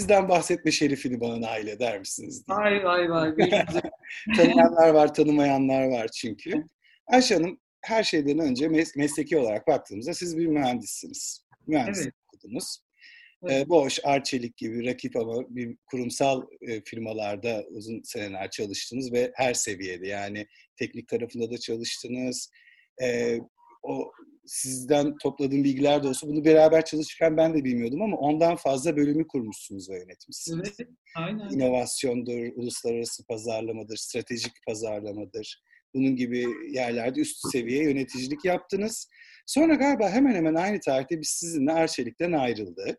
sizden bahsetme şerifini bana nail eder misiniz? Diye. Vay vay vay. Tanıyanlar var, tanımayanlar var çünkü. Ayşe Hanım her şeyden önce mes- mesleki olarak baktığımızda siz bir mühendissiniz. Mühendislik evet. okudunuz. Evet. E, Boş, Arçelik gibi rakip ama bir kurumsal e, firmalarda uzun seneler çalıştınız ve her seviyede yani teknik tarafında da çalıştınız. E, o sizden topladığım bilgiler de olsa bunu beraber çalışırken ben de bilmiyordum ama ondan fazla bölümü kurmuşsunuz ve yönetmişsiniz. Evet, aynen. İnovasyondur, uluslararası pazarlamadır, stratejik pazarlamadır. Bunun gibi yerlerde üst seviye yöneticilik yaptınız. Sonra galiba hemen hemen aynı tarihte biz sizinle Arçelik'ten ayrıldık.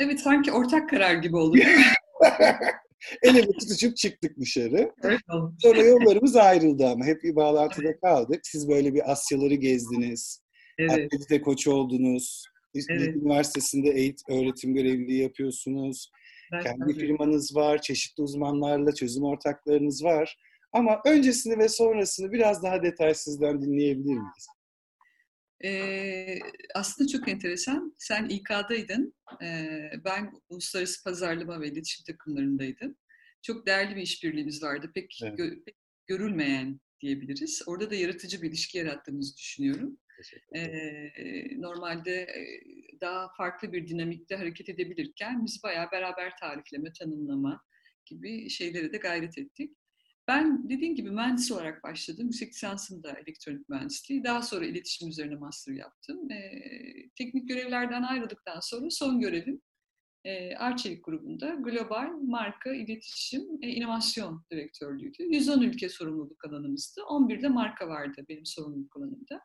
Evet sanki ortak karar gibi oldu? El tutuşup çıktık dışarı. Sonra yollarımız ayrıldı ama hep bir bağlantıda kaldık. Siz böyle bir Asyaları gezdiniz. Evet. Akredite koçu oldunuz. Evet. Üniversitesinde eğitim, öğretim görevliliği yapıyorsunuz. Ben Kendi tabii. firmanız var, çeşitli uzmanlarla çözüm ortaklarınız var. Ama öncesini ve sonrasını biraz daha detay sizden dinleyebilir miyiz? Ee, aslında çok enteresan. Sen İK'daydın. Ee, ben uluslararası pazarlama ve iletişim takımlarındaydım. Çok değerli bir işbirliğimiz vardı. Pek, evet. gö- pek görülmeyen diyebiliriz. Orada da yaratıcı bir ilişki yarattığımızı düşünüyorum. Ee, normalde daha farklı bir dinamikte hareket edebilirken biz bayağı beraber tarifleme, tanımlama gibi şeylere de gayret ettik. Ben dediğim gibi mühendis olarak başladım. Yüksek lisansım elektronik mühendisliği. Daha sonra iletişim üzerine master yaptım. E, teknik görevlerden ayrıldıktan sonra son görevim e, Arçelik grubunda global marka, iletişim, e, inovasyon direktörlüğüydü. 110 ülke sorumluluk alanımızdı. 11'de marka vardı benim sorumluluk alanımda.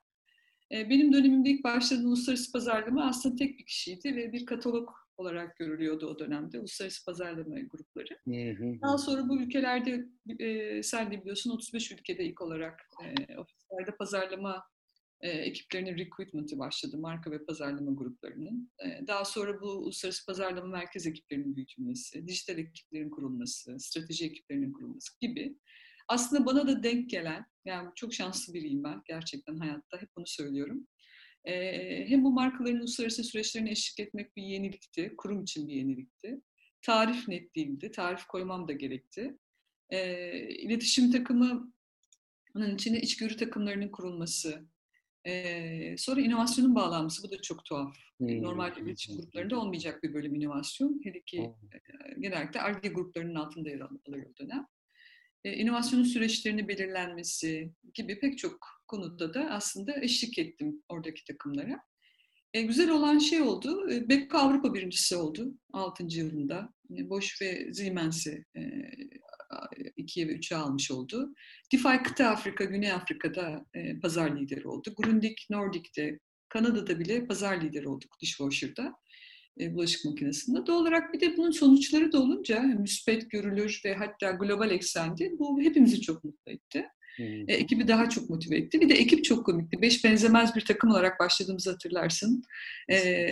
E, benim dönemimde ilk başladığım uluslararası pazarlama aslında tek bir kişiydi ve bir katalog olarak görülüyordu o dönemde uluslararası pazarlama grupları. Daha sonra bu ülkelerde e, sen de biliyorsun 35 ülkede ilk olarak e, ofislerde pazarlama e, ekiplerinin recruitment'ı başladı. Marka ve pazarlama gruplarının. E, daha sonra bu uluslararası pazarlama merkez ekiplerinin büyütülmesi, dijital ekiplerin kurulması, strateji ekiplerinin kurulması gibi. Aslında bana da denk gelen, yani çok şanslı biriyim ben gerçekten hayatta, hep bunu söylüyorum. E, hem bu markaların uluslararası süreçlerine eşlik etmek bir yenilikti, kurum için bir yenilikti. Tarif net değildi, tarif koymam da gerekti. E, iletişim takımı bunun içinde içgörü takımlarının kurulması, ee, sonra inovasyonun bağlanması, bu da çok tuhaf. Hmm. Normal iletişim gruplarında olmayacak bir bölüm inovasyon. Hele ki hmm. genellikle ARGE gruplarının altında yer alıyor o dönem. Ee, inovasyonun süreçlerini belirlenmesi gibi pek çok konuda da aslında eşlik ettim oradaki takımlara. E, güzel olan şey oldu, e, Beko Avrupa birincisi oldu 6. yılında. E, Bosch ve Siemens'i e, 2'ye ve 3'e almış oldu. DeFi kıta Afrika, Güney Afrika'da e, pazar lideri oldu. Grundig, Nordic'te, Kanada'da bile pazar lideri olduk dishwasher'da, e, bulaşık makinesinde. Doğal olarak bir de bunun sonuçları da olunca müspet görülür ve hatta global eksendi. Bu hepimizi çok mutlu etti. Hmm. E, ekibi daha çok motive etti. Bir de ekip çok komikti. Beş benzemez bir takım olarak başladığımızı hatırlarsın. E,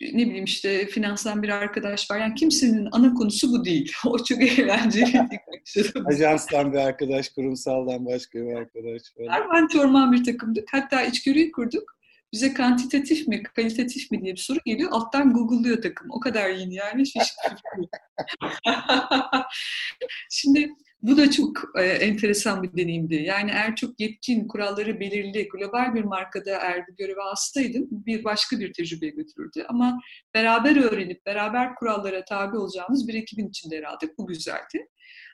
ne bileyim işte finanstan bir arkadaş var. Yani kimsenin ana konusu bu değil. O çok eğlenceli. Ajanstan bir arkadaş, kurumsaldan başka bir arkadaş. Falan. Anti orman bir takımdık. Hatta içgörüyü kurduk. Bize kantitatif mi, kalitatif mi diye bir soru geliyor. Alttan Google'lıyor takım. O kadar yeni yani. Şimdi bu da çok e, enteresan bir deneyimdi. Yani eğer çok yetkin, kuralları belirli, global bir markada eğer bu görevi alsaydım bir başka bir tecrübe götürürdü. Ama beraber öğrenip beraber kurallara tabi olacağımız bir ekibin içinde yer. Bu güzeldi.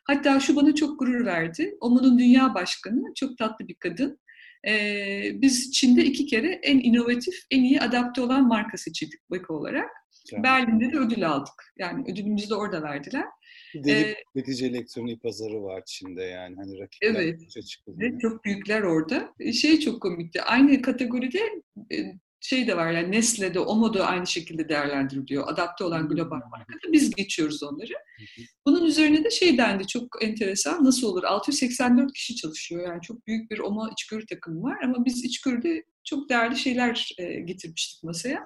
Hatta şu bana çok gurur verdi. Oman'ın dünya başkanı, çok tatlı bir kadın. Ee, biz Çin'de iki kere en inovatif, en iyi adapte olan marka seçildik Beko olarak. Yani. Berlin'de de ödül aldık. Yani ödülümüzü de orada verdiler. Deli, ee, elektronik pazarı var Çin'de yani. Hani rakipler evet. Ve çok büyükler orada. E, şey çok komikti. Aynı kategoride e, şey de var yani Nestle'de, Omo da aynı şekilde değerlendiriliyor. Adapte olan global markada. Biz geçiyoruz onları. Bunun üzerine de şey dendi çok enteresan. Nasıl olur? 684 kişi çalışıyor. Yani çok büyük bir Omo içgörü takımı var. Ama biz içgörüde çok değerli şeyler e, getirmiştik masaya.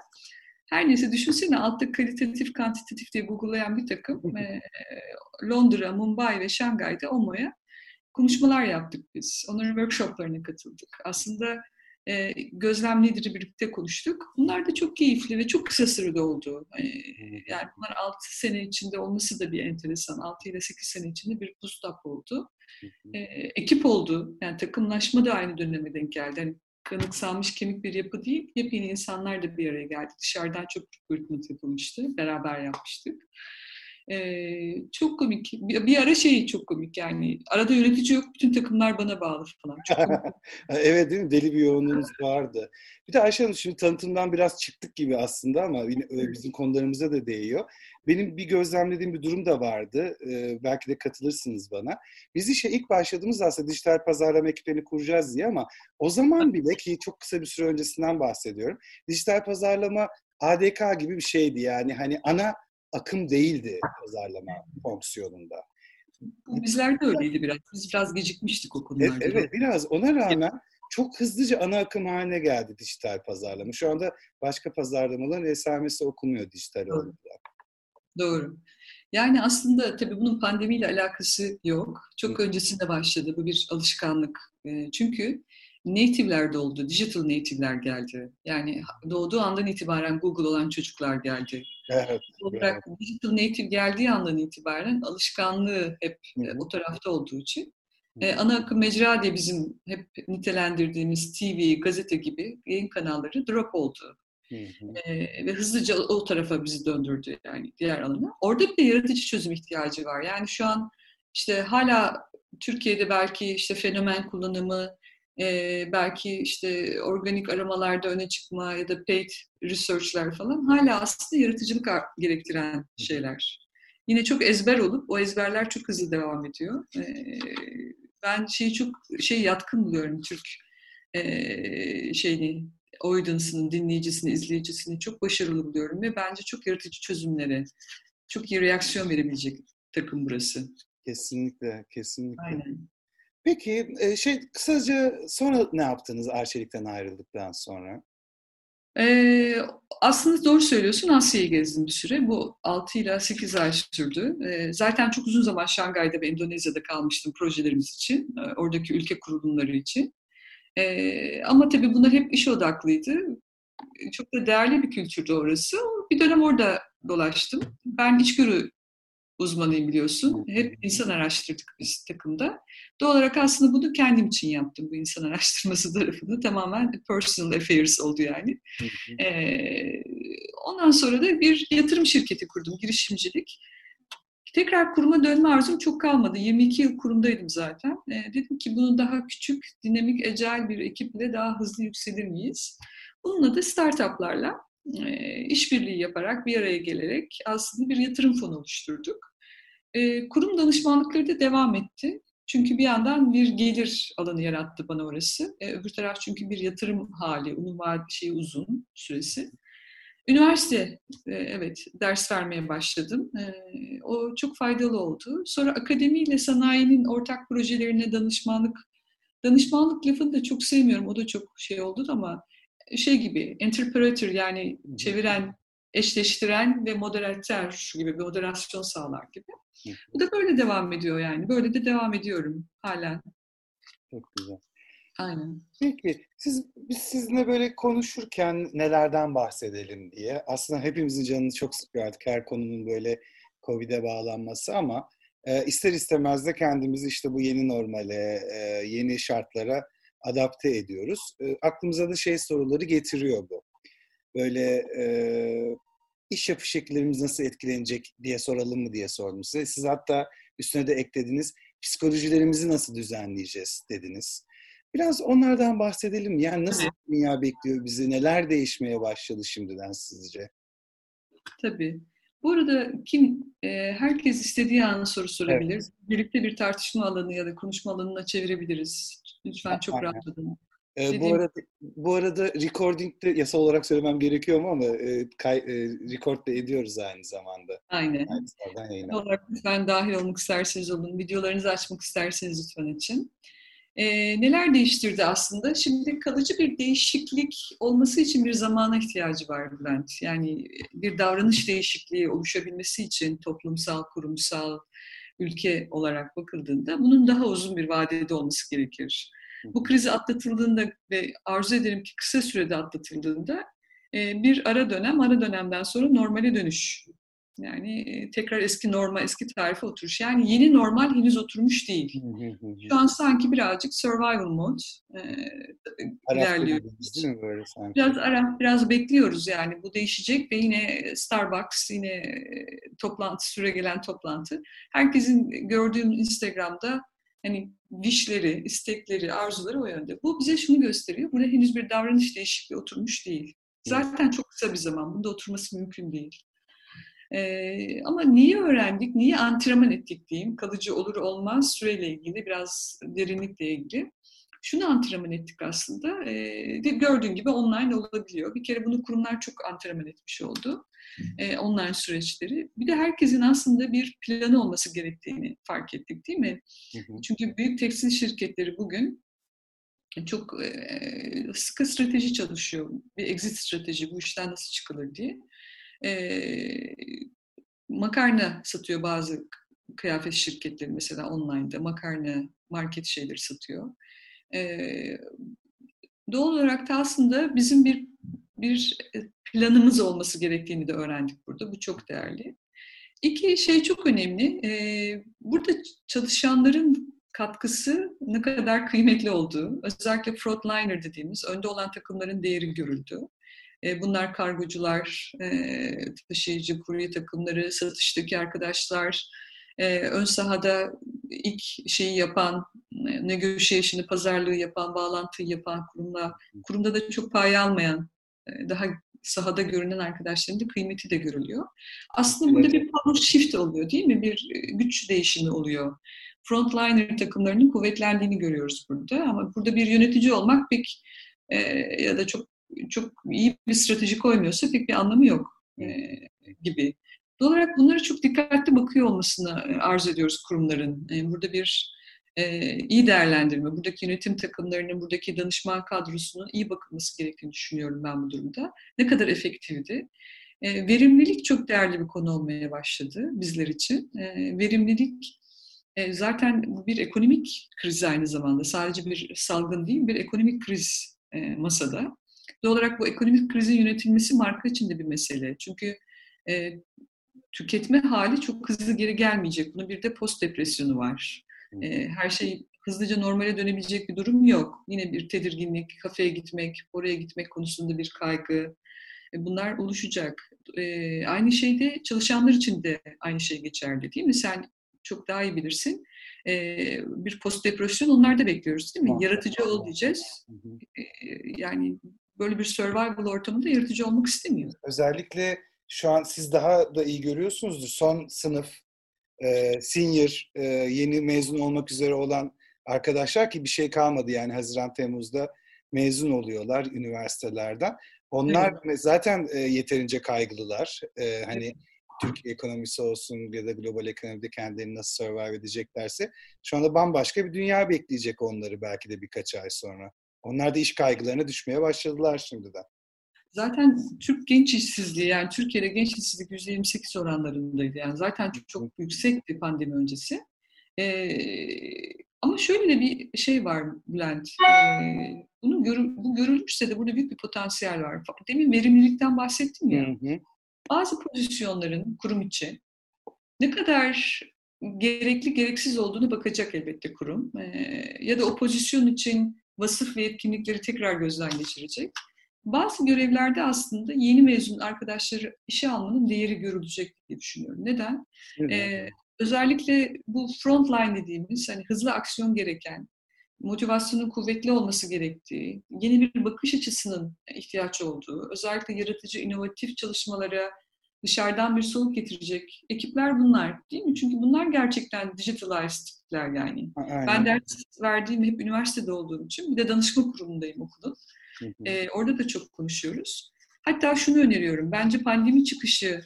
Her neyse düşünsene altta kalitatif, kantitatif diye Google'layan bir takım e, Londra, Mumbai ve Şangay'da OMO'ya konuşmalar yaptık biz. Onların workshoplarına katıldık. Aslında e, gözlemleri birlikte konuştuk. Bunlar da çok keyifli ve çok kısa sürede oldu. E, yani bunlar 6 sene içinde olması da bir enteresan. 6 ile 8 sene içinde bir bootstrap oldu. E, ekip oldu. Yani takımlaşma da aynı döneme denk geldi. Yani kanıksanmış kemik bir yapı değil, yepyeni insanlar da bir araya geldi. Dışarıdan çok recruitment yapılmıştı, beraber yapmıştık. Ee, çok komik. Bir, bir ara şey çok komik yani. Arada yönetici yok, bütün takımlar bana bağlı falan. Çok evet değil mi? Deli bir yoğunluğunuz vardı. Bir de Ayşe Hanım şimdi tanıtımdan biraz çıktık gibi aslında ama yine bizim konularımıza da değiyor. Benim bir gözlemlediğim bir durum da vardı. Ee, belki de katılırsınız bana. Biz işe ilk başladığımız aslında dijital pazarlama ekiplerini kuracağız diye ama o zaman bile ki çok kısa bir süre öncesinden bahsediyorum. Dijital pazarlama ADK gibi bir şeydi yani hani ana akım değildi pazarlama fonksiyonunda. Bizler de öyleydi biraz. Biz biraz gecikmiştik o konularda. Evet, evet biraz ona rağmen çok hızlıca ana akım haline geldi dijital pazarlama. Şu anda başka pazarlamaların esamesi okunuyor dijital Doğru. olarak. Doğru. Yani aslında tabii bunun pandemiyle alakası yok. Çok Hı. öncesinde başladı. Bu bir alışkanlık. Çünkü native'ler oldu, digital native'ler geldi. Yani doğduğu andan itibaren Google olan çocuklar geldi. Evet. Olarak evet. digital native geldiği andan itibaren alışkanlığı hep Hı-hı. o tarafta olduğu için e, ana akım mecra diye bizim hep nitelendirdiğimiz TV, gazete gibi yayın kanalları drop oldu. E, ve hızlıca o tarafa bizi döndürdü yani diğer alana. Orada bir de yaratıcı çözüm ihtiyacı var. Yani şu an işte hala Türkiye'de belki işte fenomen kullanımı, e, belki işte organik aramalarda öne çıkma ya da paid research'ler falan hala aslında yaratıcılık gerektiren şeyler. Yine çok ezber olup o ezberler çok hızlı devam ediyor. E, ben şeyi çok şey yatkın buluyorum Türk e, şeyini audience'ının, dinleyicisini, izleyicisini çok başarılı buluyorum ve bence çok yaratıcı çözümlere, çok iyi reaksiyon verebilecek takım burası. Kesinlikle, kesinlikle. Aynen. Peki şey kısaca sonra ne yaptınız Arçelik'ten ayrıldıktan sonra? Ee, aslında doğru söylüyorsun. Asya'yı gezdim bir süre. Bu 6 ile 8 ay sürdü. Ee, zaten çok uzun zaman Şangay'da ve Endonezya'da kalmıştım projelerimiz için. Oradaki ülke kurulumları için. Ee, ama tabii bunlar hep iş odaklıydı. Çok da değerli bir kültürdü orası. Bir dönem orada dolaştım. Ben içgörü uzmanıyım biliyorsun. Hep insan araştırdık biz takımda. Doğal olarak aslında bunu kendim için yaptım bu insan araştırması tarafını. Tamamen personal affairs oldu yani. Ee, ondan sonra da bir yatırım şirketi kurdum, girişimcilik. Tekrar kuruma dönme arzum çok kalmadı. 22 yıl kurumdaydım zaten. Ee, dedim ki bunu daha küçük, dinamik, ecel bir ekiple daha hızlı yükselir miyiz? Bununla da startuplarla işbirliği yaparak bir araya gelerek aslında bir yatırım fonu oluşturduk. Kurum danışmanlıkları da devam etti. Çünkü bir yandan bir gelir alanı yarattı bana orası. Öbür taraf çünkü bir yatırım hali, onun var şey uzun süresi. Üniversite, evet ders vermeye başladım. O çok faydalı oldu. Sonra akademiyle sanayinin ortak projelerine danışmanlık, danışmanlık lafını da çok sevmiyorum. O da çok şey oldu ama şey gibi, interpreter yani çeviren, eşleştiren ve moderatör gibi bir moderasyon sağlar gibi. Bu da böyle devam ediyor yani. Böyle de devam ediyorum halen. Çok güzel. Aynen. Peki siz biz sizinle böyle konuşurken nelerden bahsedelim diye. Aslında hepimizin canını çok sıkıyor artık her konunun böyle Covid'e bağlanması ama e, ister istemez de kendimizi işte bu yeni normale, e, yeni şartlara adapte ediyoruz. E, aklımıza da şey soruları getiriyor bu. Böyle e, iş yapış şekillerimiz nasıl etkilenecek diye soralım mı diye sordum size. Siz hatta üstüne de eklediniz. Psikolojilerimizi nasıl düzenleyeceğiz dediniz. Biraz onlardan bahsedelim. Yani nasıl evet. dünya bekliyor bizi? Neler değişmeye başladı şimdiden sizce? Tabii. Bu arada kim e, herkes istediği an soru sorabilir. Evet. Birlikte bir tartışma alanı ya da konuşma alanına çevirebiliriz. Lütfen çok rahat olun. Ee, bu arada bu arada recording'de yasal olarak söylemem gerekiyor mu ama e, kay, e, record da ediyoruz aynı zamanda. Aynen. Aynı olarak lütfen dahil olmak isterseniz olun. Videolarınızı açmak isterseniz lütfen açın. Ee, neler değiştirdi aslında? Şimdi kalıcı bir değişiklik olması için bir zamana ihtiyacı var Bülent. Yani bir davranış değişikliği oluşabilmesi için toplumsal, kurumsal, ülke olarak bakıldığında bunun daha uzun bir vadede olması gerekir. Bu krizi atlatıldığında ve arzu ederim ki kısa sürede atlatıldığında bir ara dönem, ara dönemden sonra normale dönüş yani tekrar eski normal, eski tarife oturuş. Yani yeni normal henüz oturmuş değil. Şu an sanki birazcık survival mode e, ilerliyor. Değil mi böyle sanki? Biraz ara, biraz bekliyoruz yani bu değişecek ve yine Starbucks, yine toplantı, süre gelen toplantı. Herkesin gördüğüm Instagram'da hani wishleri, istekleri, arzuları o yönde. Bu bize şunu gösteriyor. Burada henüz bir davranış değişikliği oturmuş değil. Zaten çok kısa bir zaman. Bunda oturması mümkün değil. Ee, ama niye öğrendik, niye antrenman ettik diyeyim, kalıcı olur olmaz süreyle ilgili, biraz derinlikle ilgili. Şunu antrenman ettik aslında, ee, gördüğün gibi online olabiliyor. Bir kere bunu kurumlar çok antrenman etmiş oldu, ee, online süreçleri. Bir de herkesin aslında bir planı olması gerektiğini fark ettik değil mi? Çünkü büyük tekstil şirketleri bugün çok e, sıkı strateji çalışıyor. Bir exit strateji, bu işten nasıl çıkılır diye e, makarna satıyor bazı kıyafet şirketleri mesela online'da makarna market şeyleri satıyor. E, doğal olarak da aslında bizim bir bir planımız olması gerektiğini de öğrendik burada. Bu çok değerli. İki şey çok önemli. Ee, burada çalışanların katkısı ne kadar kıymetli olduğu, özellikle frontliner dediğimiz önde olan takımların değeri görüldü. E, bunlar kargocular, e, taşıyıcı, kurye takımları, satıştaki arkadaşlar, e, ön sahada ilk şeyi yapan, negotiation'ı, pazarlığı yapan, bağlantıyı yapan kurumlar, kurumda da çok pay almayan, daha sahada görünen arkadaşların da kıymeti de görülüyor. Aslında burada bir power shift oluyor değil mi? Bir güç değişimi oluyor. Frontliner takımlarının kuvvetlendiğini görüyoruz burada ama burada bir yönetici olmak pek e, ya da çok çok iyi bir strateji koymuyorsa pek bir anlamı yok e, gibi. Doğal olarak bunlara çok dikkatli bakıyor olmasını arz ediyoruz kurumların. E, burada bir e, iyi değerlendirme, buradaki yönetim takımlarının, buradaki danışman kadrosunun iyi bakılması gerektiğini düşünüyorum ben bu durumda. Ne kadar efektifti? E, verimlilik çok değerli bir konu olmaya başladı bizler için. E, verimlilik e, zaten bir ekonomik kriz aynı zamanda. Sadece bir salgın değil, bir ekonomik kriz e, masada. Doğal olarak bu ekonomik krizin yönetilmesi marka için de bir mesele. Çünkü e, tüketme hali çok hızlı geri gelmeyecek. Bunun bir de post depresyonu var. E, her şey hızlıca normale dönebilecek bir durum yok. Yine bir tedirginlik, kafeye gitmek, oraya gitmek konusunda bir kaygı. E, bunlar oluşacak. E, aynı şeyde çalışanlar için de aynı şey geçerli değil mi? Sen çok daha iyi bilirsin. E, bir post depresyon onlarda bekliyoruz değil mi? Yaratıcı ol diyeceğiz. E, yani böyle bir survival ortamında yaratıcı olmak istemiyor. Özellikle şu an siz daha da iyi görüyorsunuzdur. Son sınıf, e, senior, e, yeni mezun olmak üzere olan arkadaşlar ki bir şey kalmadı yani Haziran Temmuz'da mezun oluyorlar üniversitelerden. Onlar evet. zaten e, yeterince kaygılılar. E, hani evet. Türkiye ekonomisi olsun ya da global ekonomide kendilerini nasıl survive edeceklerse şu anda bambaşka bir dünya bekleyecek onları belki de birkaç ay sonra. Onlar da iş kaygılarına düşmeye başladılar şimdiden. Zaten Türk genç işsizliği yani Türkiye'de genç işsizlik %28 oranlarındaydı. Yani zaten çok, çok yüksekti pandemi öncesi. Ee, ama şöyle de bir şey var Bülent. Ee, bunu görü, bu görülmüşse de burada büyük bir potansiyel var. Demin verimlilikten bahsettim ya. Hı hı. Bazı pozisyonların kurum içi ne kadar gerekli gereksiz olduğunu bakacak elbette kurum. Ee, ya da o pozisyon için vasıf ve yetkinlikleri tekrar gözden geçirecek. Bazı görevlerde aslında yeni mezun arkadaşları işe almanın değeri görülecek diye düşünüyorum. Neden? Ee, özellikle bu frontline dediğimiz hani hızlı aksiyon gereken, motivasyonun kuvvetli olması gerektiği, yeni bir bakış açısının ihtiyaç olduğu, özellikle yaratıcı, inovatif çalışmalara dışarıdan bir soluk getirecek ekipler bunlar değil mi? Çünkü bunlar gerçekten digitalized tipler yani. Aynen. Ben ders verdiğim hep üniversitede olduğum için bir de danışma kurumundayım okulun. Ee, orada da çok konuşuyoruz. Hatta şunu öneriyorum. Bence pandemi çıkışı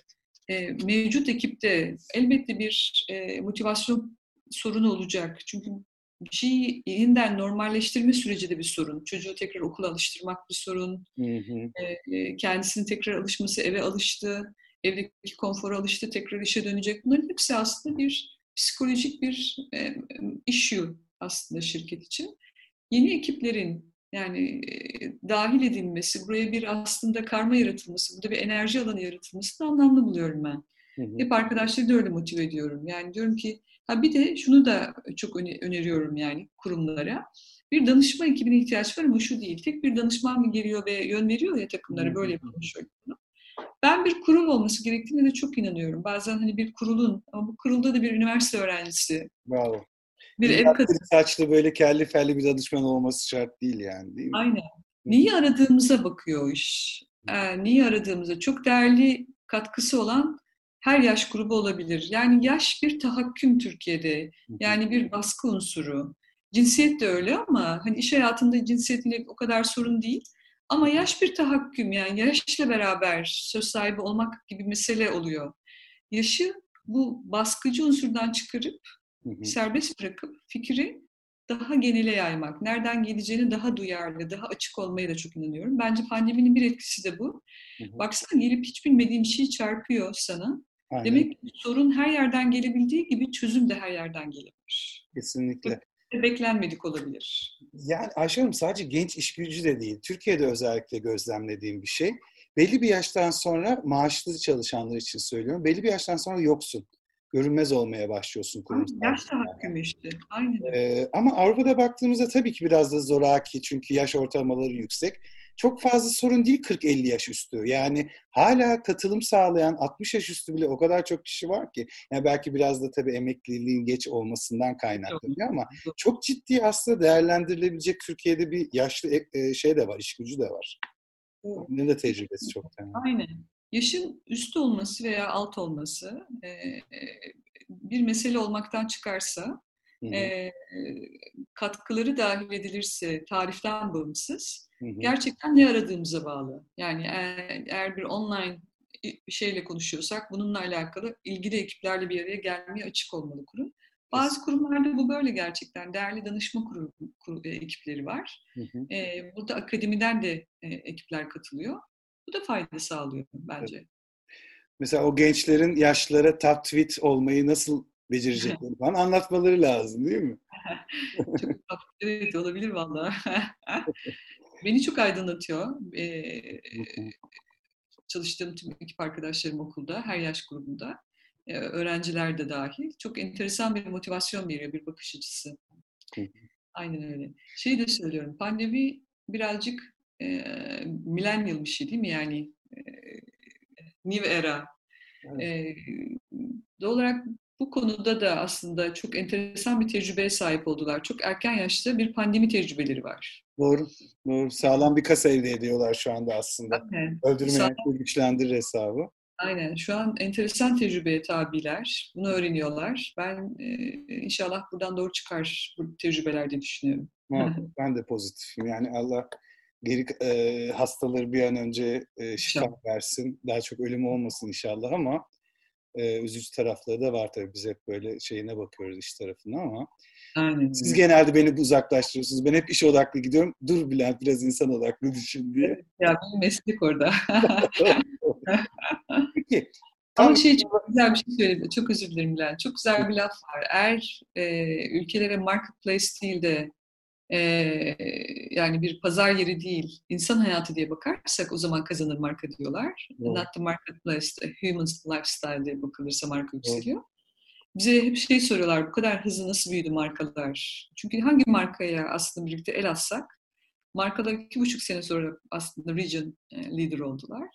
e, mevcut ekipte elbette bir e, motivasyon sorunu olacak. Çünkü bir şeyi yeniden normalleştirme süreci de bir sorun. Çocuğu tekrar okula alıştırmak bir sorun. Hı hı. E, kendisinin tekrar alışması, eve alıştı evdeki konfora alıştı, tekrar işe dönecek. Bunların hepsi aslında bir psikolojik bir e, issue aslında şirket için. yeni ekiplerin yani dahil edilmesi, buraya bir aslında karma yaratılması, burada bir enerji alanı yaratılması da anlamlı buluyorum ben. Hı hı. Hep arkadaşları da öyle motive ediyorum. Yani diyorum ki, ha bir de şunu da çok öneriyorum yani kurumlara. Bir danışma ekibine ihtiyaç var ama şu değil. Tek bir danışman mı geliyor ve yön veriyor ya takımlara böyle konuşuyor. Ben bir kurul olması gerektiğine de çok inanıyorum. Bazen hani bir kurulun ama bu kurulda da bir üniversite öğrencisi. Bravo. Bir ev kadını. Saçlı böyle kelli felli bir danışman olması şart değil yani değil mi? Aynen. Neyi aradığımıza bakıyor iş. Ee, neyi aradığımıza çok değerli katkısı olan her yaş grubu olabilir. Yani yaş bir tahakküm Türkiye'de. Yani bir baskı unsuru. Cinsiyet de öyle ama hani iş hayatında cinsiyetle o kadar sorun değil. Ama yaş bir tahakküm yani yaşla beraber söz sahibi olmak gibi mesele oluyor. Yaşı bu baskıcı unsurdan çıkarıp hı hı. serbest bırakıp fikri daha genele yaymak, nereden geleceğini daha duyarlı, daha açık olmaya da çok inanıyorum. Bence pandeminin bir etkisi de bu. Hı hı. Baksana gelip hiç bilmediğin bir şey çarpıyor sana. Aynen. Demek ki sorun her yerden gelebildiği gibi çözüm de her yerden gelebilir. Kesinlikle beklenmedik olabilir. Yani Ayşe Hanım sadece genç iş gücü de değil. Türkiye'de özellikle gözlemlediğim bir şey. Belli bir yaştan sonra maaşlı çalışanlar için söylüyorum. Belli bir yaştan sonra yoksun. Görünmez olmaya başlıyorsun kurumsal. Yaş da hakkım işte. Aynen. Ee, ama Avrupa'da baktığımızda tabii ki biraz da zoraki çünkü yaş ortalamaları yüksek çok fazla sorun değil 40-50 yaş üstü. Yani hala katılım sağlayan 60 yaş üstü bile o kadar çok kişi var ki. Yani belki biraz da tabii emekliliğin geç olmasından kaynaklanıyor ama çok ciddi aslında değerlendirilebilecek Türkiye'de bir yaşlı e, e, şey de var, iş gücü de var. Ne de tecrübesi çok. Yani. Aynen. Yaşın üstü olması veya alt olması e, bir mesele olmaktan çıkarsa e, katkıları dahil edilirse tariften bağımsız. Gerçekten ne aradığımıza bağlı. Yani eğer, eğer bir online bir şeyle konuşuyorsak bununla alakalı ilgili ekiplerle bir araya gelmeye açık olmalı kurum. Bazı kurumlarda bu böyle gerçekten. Değerli danışma kurum, kur, e, ekipleri var. Hı hı. E, burada akademiden de e, ekipler katılıyor. Bu da fayda sağlıyor bence. Evet. Mesela o gençlerin yaşlara tweet olmayı nasıl becerecekleri falan anlatmaları lazım değil mi? çok evet olabilir valla. Beni çok aydınlatıyor. Ee, çalıştığım tüm ekip arkadaşlarım okulda, her yaş grubunda. Ee, öğrenciler de dahil. Çok enteresan bir motivasyon veriyor, bir bakış açısı. Aynen öyle. Şey de söylüyorum, pandemi birazcık e, millennial bir şey değil mi? Yani e, new era. Evet. E, doğal olarak bu konuda da aslında çok enteresan bir tecrübeye sahip oldular. Çok erken yaşta bir pandemi tecrübeleri var. Doğru. Doğru. Sağlam bir kasa elde ediyorlar şu anda aslında. Aynen. Öldürmeyen güçlendirir hesabı. Aynen. Şu an enteresan tecrübeye tabiler. Bunu öğreniyorlar. Ben e, inşallah buradan doğru çıkar bu tecrübeler diye düşünüyorum. ben de pozitifim. Yani Allah geri e, hastaları bir an önce e, şifa versin. Daha çok ölüm olmasın inşallah ama e, üzücü tarafları da var tabii. Biz hep böyle şeyine bakıyoruz iş tarafına ama Aynen. siz genelde beni uzaklaştırıyorsunuz. Ben hep iş odaklı gidiyorum. Dur Bülent biraz insan odaklı düşün diye. Ya benim meslek orada. Peki. Ama şey çok güzel bir şey söyledi. Çok özür dilerim Bülent. Çok güzel bir laf var. Eğer e, ülkelere marketplace değil de e, yani bir pazar yeri değil, insan hayatı diye bakarsak o zaman kazanır marka diyorlar. Evet. Not the marketplace, the human lifestyle diye bakılırsa marka yükseliyor. Bize hep şey soruyorlar, bu kadar hızlı nasıl büyüdü markalar? Çünkü hangi markaya aslında birlikte el atsak, markalar iki buçuk sene sonra aslında region leader oldular.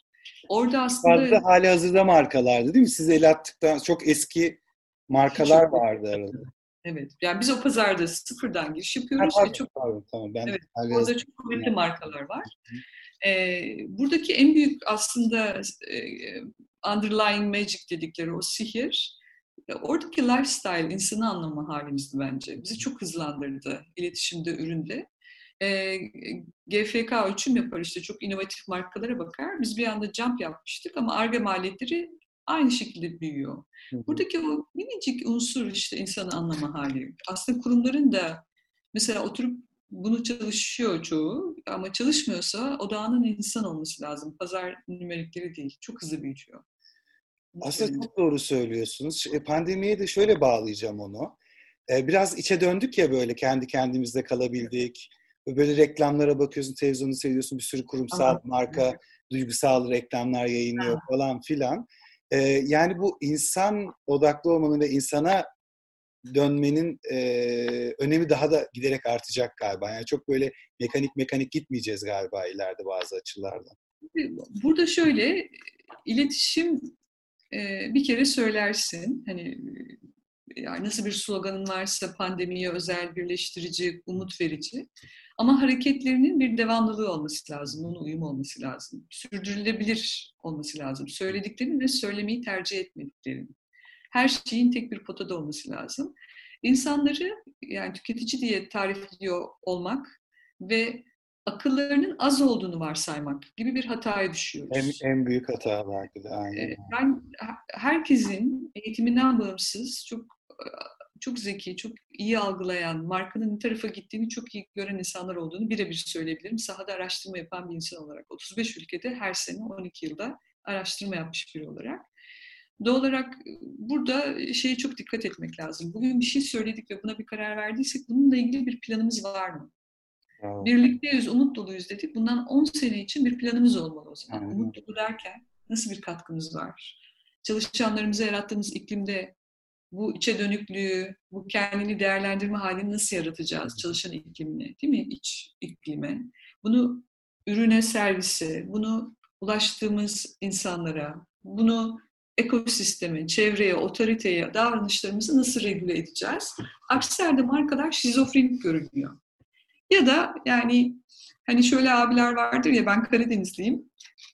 Orada aslında... Fazla hali hazırda markalardı değil mi? Siz el attıktan çok eski markalar vardı arada. Evet. Yani biz o pazarda sıfırdan giriş yapıyoruz ha, ve çok pardon, tamam, ben evet, orada çok kuvvetli markalar var. Ee, buradaki en büyük aslında e, underlying magic dedikleri o sihir e, oradaki lifestyle insanı anlama halimizdi bence. Bizi çok hızlandırdı iletişimde, üründe. E, GFK ölçüm yapar işte çok inovatif markalara bakar. Biz bir anda jump yapmıştık ama ARGE maliyetleri aynı şekilde büyüyor. Buradaki o minicik unsur işte insanı anlama hali. Aslında kurumların da mesela oturup bunu çalışıyor çoğu ama çalışmıyorsa odağının insan olması lazım. Pazar nümerikleri değil. Çok hızlı büyüyor. Aslında çok doğru söylüyorsunuz. Pandemiye de şöyle bağlayacağım onu. Biraz içe döndük ya böyle kendi kendimizde kalabildik. böyle reklamlara bakıyorsun, televizyonu seviyorsun, bir sürü kurumsal Aha. marka duygusal reklamlar yayınlıyor Aha. falan filan. Ee, yani bu insan odaklı olmanın ve insana dönmenin e, önemi daha da giderek artacak galiba. Yani çok böyle mekanik mekanik gitmeyeceğiz galiba ileride bazı açılardan. Burada şöyle iletişim e, bir kere söylersin. Hani yani nasıl bir sloganın varsa pandemiye özel, birleştirici, umut verici. Ama hareketlerinin bir devamlılığı olması lazım, onun uyum olması lazım. Sürdürülebilir olması lazım. Söylediklerini ve söylemeyi tercih etmediklerini. Her şeyin tek bir potada olması lazım. İnsanları yani tüketici diye tarif ediyor olmak ve akıllarının az olduğunu varsaymak gibi bir hataya düşüyoruz. En, en büyük hata belki de. Aynen. Ben herkesin eğitiminden bağımsız çok çok zeki, çok iyi algılayan, markanın ne tarafa gittiğini çok iyi gören insanlar olduğunu birebir söyleyebilirim. Sahada araştırma yapan bir insan olarak. 35 ülkede her sene 12 yılda araştırma yapmış biri olarak. Doğal olarak burada şeye çok dikkat etmek lazım. Bugün bir şey söyledik ve buna bir karar verdiysek bununla ilgili bir planımız var mı? Evet. Birlikteyiz, umut doluyuz dedik. Bundan 10 sene için bir planımız olmalı o zaman. Aynen. Umut dolu derken nasıl bir katkımız var? Çalışanlarımıza yarattığımız iklimde bu içe dönüklüğü, bu kendini değerlendirme halini nasıl yaratacağız çalışan iklimine, değil mi? İç iklime. Bunu ürüne, servise, bunu ulaştığımız insanlara, bunu ekosisteme, çevreye, otoriteye, davranışlarımızı nasıl regüle edeceğiz? Aksi halde markalar şizofrenik görünüyor. Ya da yani hani şöyle abiler vardır ya ben Karadenizliyim.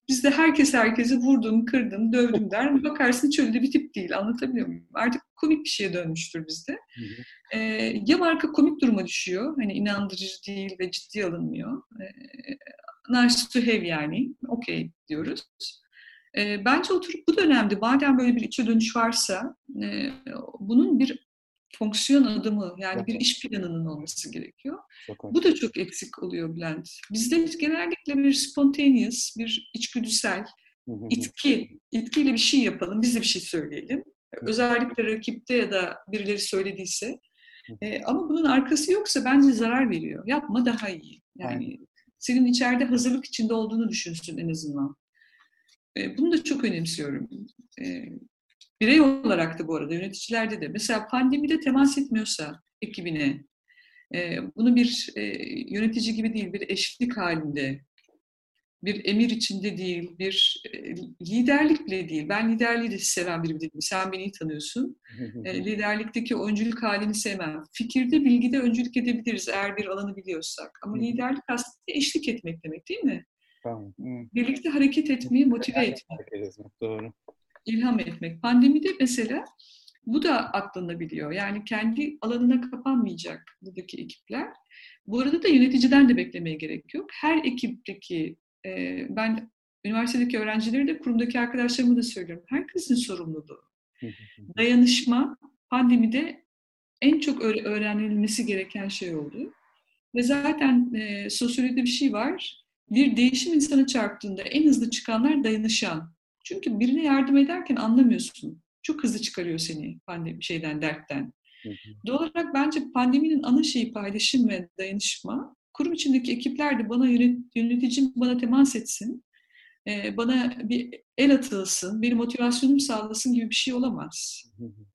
Bizde herkes herkesi vurdum, kırdım, dövdüm der. Bakarsın çölde bir tip değil. Anlatabiliyor muyum? Artık komik bir şeye dönmüştür bizde. Ee, ya marka komik duruma düşüyor. Hani inandırıcı değil ve ciddi alınmıyor. Ee, nice to have yani. Okey diyoruz. Ee, bence oturup bu dönemde madem böyle bir içe dönüş varsa e, bunun bir fonksiyon adımı yani bir iş planının olması gerekiyor. Bu da çok eksik oluyor Bülent. Bizde genellikle bir spontaneous, bir içgüdüsel, itki, itkiyle bir şey yapalım, biz de bir şey söyleyelim. Özellikle rakipte ya da birileri söylediyse. E, ama bunun arkası yoksa bence zarar veriyor. Yapma daha iyi. Yani senin içeride hazırlık içinde olduğunu düşünsün en azından. E, bunu da çok önemsiyorum. E, Birey olarak da bu arada yöneticilerde de mesela pandemide temas etmiyorsa ekibine e, bunu bir e, yönetici gibi değil bir eşlik halinde bir emir içinde değil, bir e, liderlik bile değil. Ben liderliği de seven biri değilim. Sen beni iyi tanıyorsun. E, liderlikteki öncülük halini sevmem. Fikirde, bilgide öncülük edebiliriz eğer bir alanı biliyorsak. Ama liderlik aslında eşlik etmek demek değil mi? Tamam. Birlikte hareket etmeyi motive etmek. Doğru ilham etmek. Pandemide mesela bu da aklanabiliyor. Yani kendi alanına kapanmayacak buradaki ekipler. Bu arada da yöneticiden de beklemeye gerek yok. Her ekipteki, e, ben üniversitedeki öğrencileri de kurumdaki arkadaşlarımı da söylüyorum. Herkesin sorumluluğu. Dayanışma pandemide en çok öğrenilmesi gereken şey oldu. Ve zaten e, sosyolojide bir şey var. Bir değişim insanı çarptığında en hızlı çıkanlar dayanışan. Çünkü birine yardım ederken anlamıyorsun. Çok hızlı çıkarıyor seni pandemi şeyden, dertten. Doğal olarak bence pandeminin ana şeyi paylaşım ve dayanışma. Kurum içindeki ekipler de bana yönet, yöneticim bana temas etsin, bana bir el atılsın, benim motivasyonumu sağlasın gibi bir şey olamaz.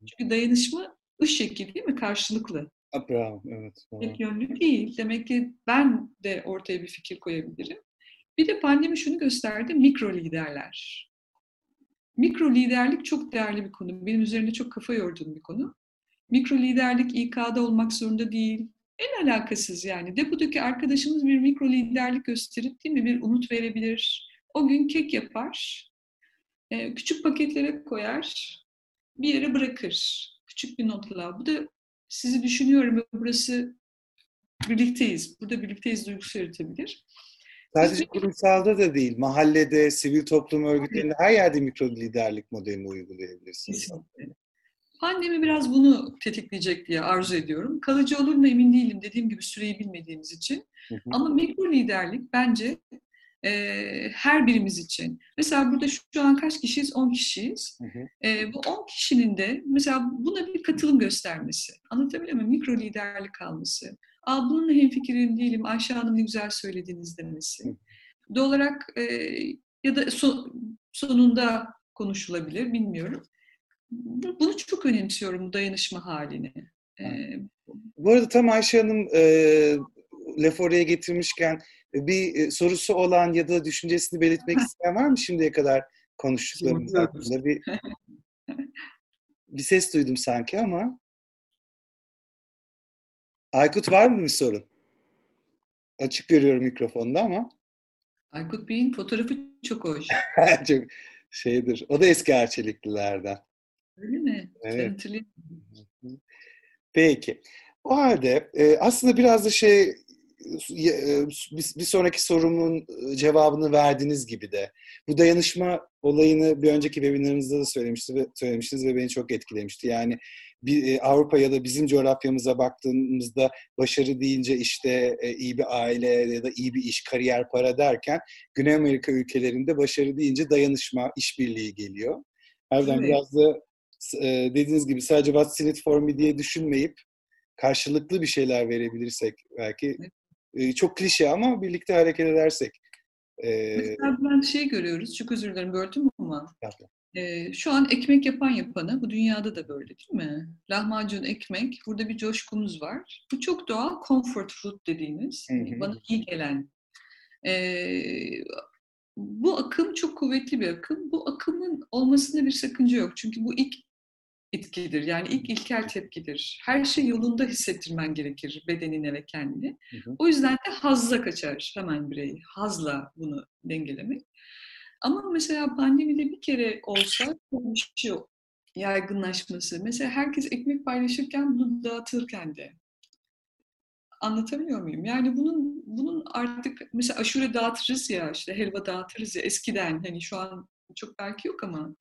Çünkü dayanışma ış şekli değil mi? Karşılıklı. Bravo, evet. Tek yönlü değil. Demek ki ben de ortaya bir fikir koyabilirim. Bir de pandemi şunu gösterdi, mikro liderler. Mikro liderlik çok değerli bir konu. Benim üzerinde çok kafa yorduğum bir konu. Mikro liderlik İK'da olmak zorunda değil. En alakasız yani. Depodaki arkadaşımız bir mikro liderlik gösterip değil mi bir umut verebilir. O gün kek yapar, e, küçük paketlere koyar, bir yere bırakır. Küçük bir notla. Bu da sizi düşünüyorum burası birlikteyiz. Burada birlikteyiz duygusu yaratabilir. Sadece kurumsalda da değil, mahallede, sivil toplum örgütlerinde her yerde mikro liderlik modelini uygulayabilirsiniz. Pandemi biraz bunu tetikleyecek diye arzu ediyorum. Kalıcı olur mu emin değilim dediğim gibi süreyi bilmediğimiz için. Hı hı. Ama mikro liderlik bence e, her birimiz için. Mesela burada şu an kaç kişiyiz? 10 kişiyiz. Hı hı. E, bu 10 kişinin de mesela buna bir katılım göstermesi. Anlatabiliyor muyum? Mikro liderlik alması. Aa, bununla hemfikirim değilim, Ayşe Hanım ne güzel söylediniz demesi. Doğal olarak e, ya da so, sonunda konuşulabilir, bilmiyorum. Bunu çok önemsiyorum, dayanışma halini. Ee, Bu arada tam Ayşe Hanım e, laf oraya getirmişken bir e, sorusu olan ya da düşüncesini belirtmek isteyen var mı şimdiye kadar konuştuklarımız hakkında? Bir, bir ses duydum sanki ama. Aykut var mı bir sorun? Açık görüyorum mikrofonda ama. Aykut Bey'in fotoğrafı çok hoş. çok şeydir. O da eski Arçeliklilerden. Öyle mi? Evet. Peki. O halde e, aslında biraz da şey e, bir sonraki sorumun e, cevabını verdiğiniz gibi de bu dayanışma olayını bir önceki webinarınızda da söylemiştiniz, söylemiştiniz ve beni çok etkilemişti. Yani bir e, Avrupa ya da bizim coğrafyamıza baktığımızda başarı deyince işte iyi bir aile ya da iyi bir iş, kariyer, para derken Güney Amerika ülkelerinde başarı deyince dayanışma, işbirliği geliyor. Harbiden evet. biraz da dediğiniz gibi sadece what's in it for me diye düşünmeyip karşılıklı bir şeyler verebilirsek belki çok klişe ama birlikte hareket edersek. E, Mesela ben şey görüyoruz, çok özür dilerim böldüm ama. E, şu an ekmek yapan yapanı, bu dünyada da böyle değil mi? Lahmacun, ekmek, burada bir coşkumuz var. Bu çok doğal comfort food dediğimiz, hı hı. bana iyi gelen. E, bu akım çok kuvvetli bir akım. Bu akımın olmasında bir sakınca yok. Çünkü bu ilk etkidir. Yani ilk ilkel tepkidir. Her şey yolunda hissettirmen gerekir bedenine ve kendine. Hı hı. O yüzden de hazla kaçar hemen birey. Hazla bunu dengelemek. Ama mesela pandemide bir kere olsa bir şey yaygınlaşması. Mesela herkes ekmek paylaşırken bunu dağıtırken de. Anlatabiliyor muyum? Yani bunun bunun artık mesela aşure dağıtırız ya işte helva dağıtırız ya eskiden hani şu an çok belki yok ama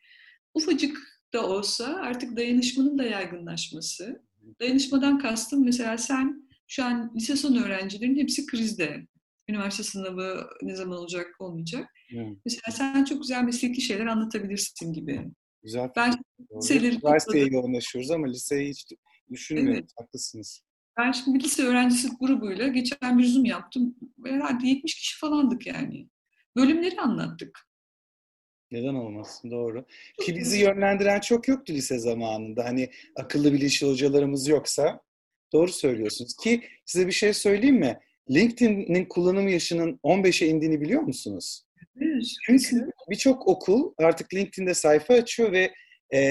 ufacık da olsa artık dayanışmanın da yaygınlaşması. Dayanışmadan kastım mesela sen şu an lise son öğrencilerin hepsi krizde. Üniversite sınavı ne zaman olacak olmayacak. Evet. Mesela sen çok güzel mesleki şeyler anlatabilirsin gibi. Güzel. Ben liseleri Üniversiteye yoğunlaşıyoruz ama liseyi hiç düşünmüyorum. Evet. Haklısınız. Ben şimdi bir lise öğrencisi grubuyla geçen bir Zoom yaptım. Herhalde 70 kişi falandık yani. Bölümleri anlattık. Neden olmasın? Doğru. Ki bizi yönlendiren çok yoktu lise zamanında. Hani akıllı bilinçli hocalarımız yoksa doğru söylüyorsunuz. Ki size bir şey söyleyeyim mi? LinkedIn'in kullanım yaşının 15'e indiğini biliyor musunuz? Çünkü birçok okul artık LinkedIn'de sayfa açıyor ve e,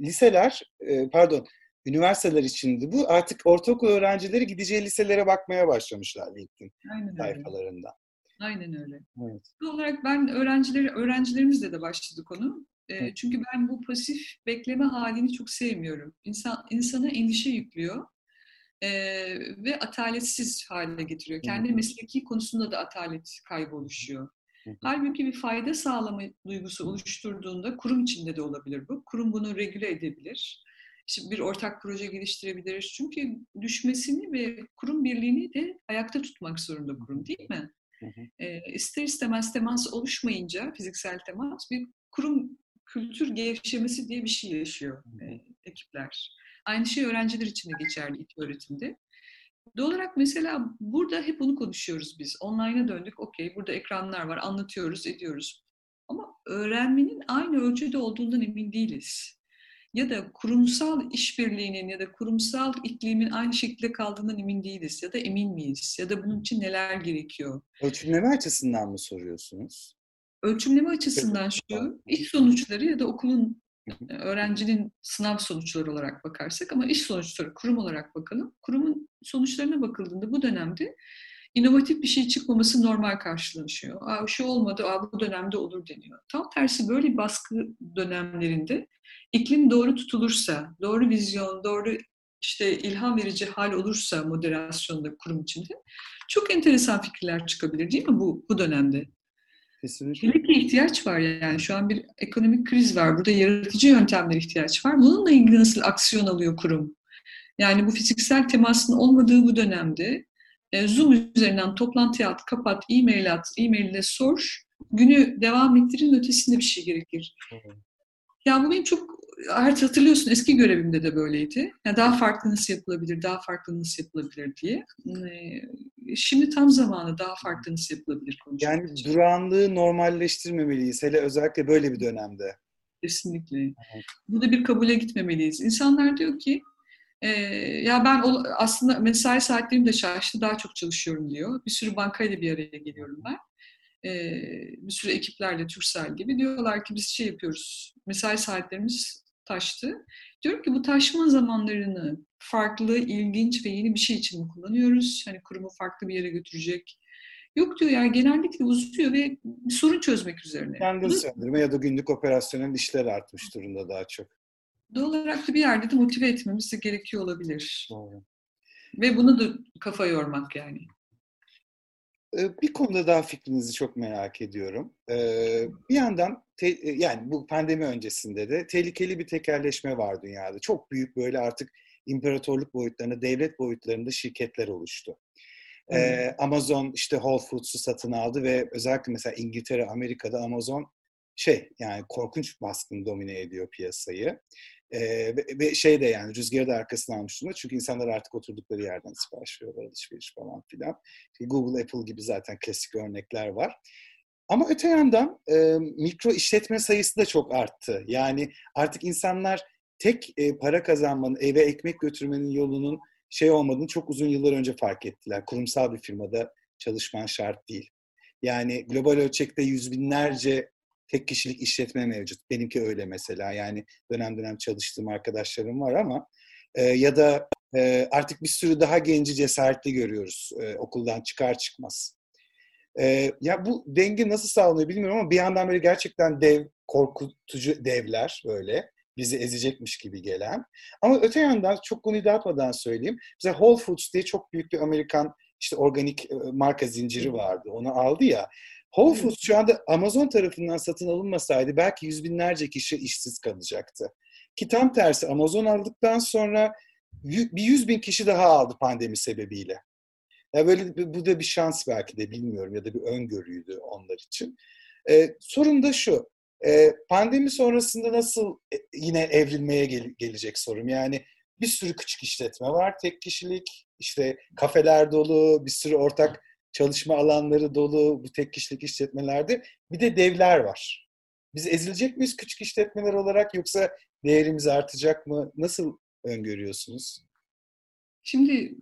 liseler, e, pardon, üniversiteler içindi bu. Artık ortaokul öğrencileri gideceği liselere bakmaya başlamışlar LinkedIn Aynen sayfalarında. Aynen öyle. Evet. Bu olarak ben öğrencileri, öğrencilerimizle de başladı konu. E, çünkü ben bu pasif bekleme halini çok sevmiyorum. İnsan insana endişe yüklüyor e, ve ataletsiz hale getiriyor. Kendi mesleki konusunda da atalet kaybı oluşuyor. Halbuki bir fayda sağlama duygusu oluşturduğunda kurum içinde de olabilir bu. Kurum bunu regüle edebilir. İşte bir ortak proje geliştirebilir. Çünkü düşmesini ve kurum birliğini de ayakta tutmak zorunda kurum değil mi? E, ister istemez temas oluşmayınca, fiziksel temas, bir kurum kültür gevşemesi diye bir şey yaşıyor e, ekipler. Aynı şey öğrenciler için de geçerli ilk öğretimde. Doğal olarak mesela burada hep bunu konuşuyoruz biz. Online'a döndük, okey burada ekranlar var, anlatıyoruz, ediyoruz. Ama öğrenmenin aynı ölçüde olduğundan emin değiliz ya da kurumsal işbirliğinin ya da kurumsal iklimin aynı şekilde kaldığından emin değiliz ya da emin miyiz ya da bunun için neler gerekiyor? Ölçümleme açısından mı soruyorsunuz? Ölçümleme açısından şu, iş sonuçları ya da okulun öğrencinin sınav sonuçları olarak bakarsak ama iş sonuçları kurum olarak bakalım. Kurumun sonuçlarına bakıldığında bu dönemde inovatif bir şey çıkmaması normal karşılanıyor. Aa, şu olmadı, aa, bu dönemde olur deniyor. Tam tersi böyle baskı dönemlerinde iklim doğru tutulursa, doğru vizyon, doğru işte ilham verici hal olursa moderasyonda kurum içinde çok enteresan fikirler çıkabilir değil mi bu, bu dönemde? Kesinlikle. Hele ihtiyaç var yani şu an bir ekonomik kriz var. Burada yaratıcı yöntemlere ihtiyaç var. Bununla ilgili nasıl aksiyon alıyor kurum? Yani bu fiziksel temasın olmadığı bu dönemde e, Zoom üzerinden toplantı at, kapat, e-mail at, e-mail ile sor. Günü devam ettirin ötesinde bir şey gerekir. Ya bu benim çok hatırlıyorsun eski görevimde de böyleydi. Yani daha farklı nasıl yapılabilir, daha farklı nasıl yapılabilir diye. Şimdi tam zamanı daha farklı nasıl yapılabilir konuşmak Yani için. durağanlığı normalleştirmemeliyiz. Hele özellikle böyle bir dönemde. Kesinlikle. Evet. Burada bir kabule gitmemeliyiz. İnsanlar diyor ki e, ya ben aslında mesai saatlerim de şaştı daha çok çalışıyorum diyor. Bir sürü bankayla bir araya geliyorum ben. E, bir sürü ekiplerle Türksel gibi diyorlar ki biz şey yapıyoruz. Mesai saatlerimiz taştı. Diyorum ki bu taşma zamanlarını farklı, ilginç ve yeni bir şey için mi kullanıyoruz? Hani kurumu farklı bir yere götürecek. Yok diyor yani genellikle uzuyor ve bir sorun çözmek üzerine. Yangın söndürme ya da günlük operasyonel işler artmış durumda daha çok. Doğal olarak da bir yerde de motive etmemiz de gerekiyor olabilir. Doğru. Ve bunu da kafa yormak yani. Bir konuda daha fikrinizi çok merak ediyorum. Bir yandan yani bu pandemi öncesinde de tehlikeli bir tekerleşme var dünyada. Çok büyük böyle artık imparatorluk boyutlarında, devlet boyutlarında şirketler oluştu. Ee, Amazon işte Whole Foods'u satın aldı ve özellikle mesela İngiltere, Amerika'da Amazon şey yani korkunç baskın domine ediyor piyasayı. Ee, ve, ve şey de yani rüzgarı da arkasına almış durumda. Çünkü insanlar artık oturdukları yerden sipariş veriyorlar, alışveriş falan filan. Google, Apple gibi zaten klasik örnekler var. Ama öte yandan e, mikro işletme sayısı da çok arttı. Yani artık insanlar tek e, para kazanmanın, eve ekmek götürmenin yolunun şey olmadığını çok uzun yıllar önce fark ettiler. Kurumsal bir firmada çalışman şart değil. Yani global ölçekte yüz binlerce tek kişilik işletme mevcut. Benimki öyle mesela. Yani dönem dönem çalıştığım arkadaşlarım var ama e, ya da e, artık bir sürü daha genci cesaretli görüyoruz e, okuldan çıkar çıkmaz. E, ya bu denge nasıl sağlanıyor bilmiyorum ama bir yandan böyle gerçekten dev, korkutucu devler böyle bizi ezecekmiş gibi gelen. Ama öte yandan çok konuyu dağıtmadan söyleyeyim. Mesela Whole Foods diye çok büyük bir Amerikan işte organik marka zinciri vardı. Onu aldı ya. Whole Foods şu anda Amazon tarafından satın alınmasaydı belki yüz binlerce kişi işsiz kalacaktı. Ki tam tersi Amazon aldıktan sonra bir yüz bin kişi daha aldı pandemi sebebiyle. Ya böyle bu da bir şans belki de bilmiyorum ya da bir öngörüydü onlar için. Ee, sorun da şu. E, pandemi sonrasında nasıl e, yine evrilmeye gel- gelecek sorum. Yani bir sürü küçük işletme var, tek kişilik, işte kafeler dolu, bir sürü ortak çalışma alanları dolu bu tek kişilik işletmelerde. Bir de devler var. Biz ezilecek miyiz küçük işletmeler olarak yoksa değerimiz artacak mı? Nasıl öngörüyorsunuz? Şimdi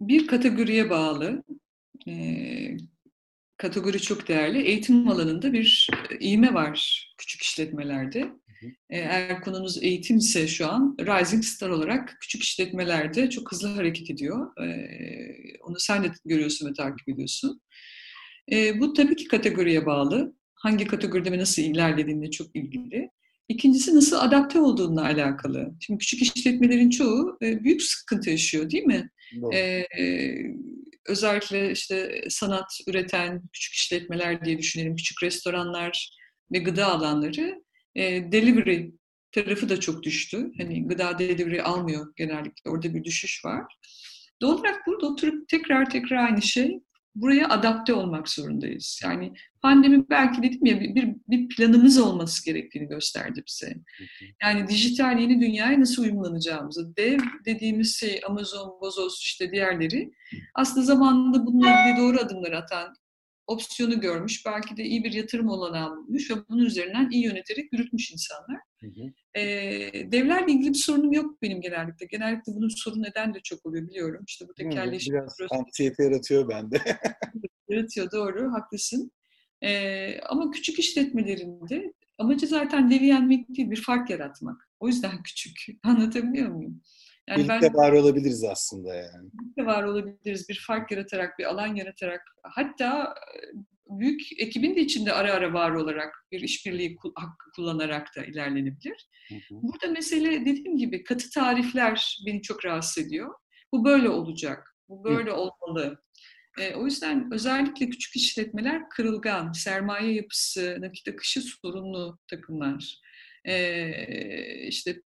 bir kategoriye bağlı kategori çok değerli. Eğitim alanında bir e, iğme var küçük işletmelerde. E, eğer konunuz eğitim ise şu an Rising Star olarak küçük işletmelerde çok hızlı hareket ediyor. E, onu sen de görüyorsun ve takip ediyorsun. Bu tabii ki kategoriye bağlı. Hangi kategoride ve nasıl ilerlediğinde çok ilgili. İkincisi nasıl adapte olduğunla alakalı. Şimdi küçük işletmelerin çoğu büyük sıkıntı yaşıyor değil mi? Doğru. Ee, özellikle işte sanat üreten küçük işletmeler diye düşünelim, küçük restoranlar ve gıda alanları e, delivery tarafı da çok düştü. Hani gıda delivery almıyor genellikle. Orada bir düşüş var. Doğal olarak burada oturup tekrar tekrar aynı şey buraya adapte olmak zorundayız. Yani pandemi belki dedim ya bir, bir planımız olması gerektiğini gösterdi bize. Yani dijital yeni dünyaya nasıl uyumlanacağımızı, dev dediğimiz şey Amazon, Bozos işte diğerleri aslında zamanında bununla ilgili doğru adımlar atan, opsiyonu görmüş, belki de iyi bir yatırım olanağı bulmuş ve bunun üzerinden iyi yöneterek yürütmüş insanlar. Hı hı. E, devlerle ilgili bir sorunum yok benim genellikle. Genellikle bunun sorun neden de çok oluyor biliyorum. İşte bu tekerleşme. Biraz anksiyete yaratıyor bende. yaratıyor doğru, haklısın. E, ama küçük işletmelerinde amacı zaten devi yenmek değil, bir fark yaratmak. O yüzden küçük. Anlatabiliyor muyum? Yani birlikte ben, var olabiliriz aslında yani. Birlikte var olabiliriz. Bir fark yaratarak, bir alan yaratarak. Hatta büyük ekibin de içinde ara ara var olarak bir işbirliği hakkı kullanarak da ilerlenebilir. Hı hı. Burada mesele dediğim gibi katı tarifler beni çok rahatsız ediyor. Bu böyle olacak, bu böyle hı. olmalı. E, o yüzden özellikle küçük işletmeler kırılgan, sermaye yapısı, nakit akışı sorunlu takımlar. E, işte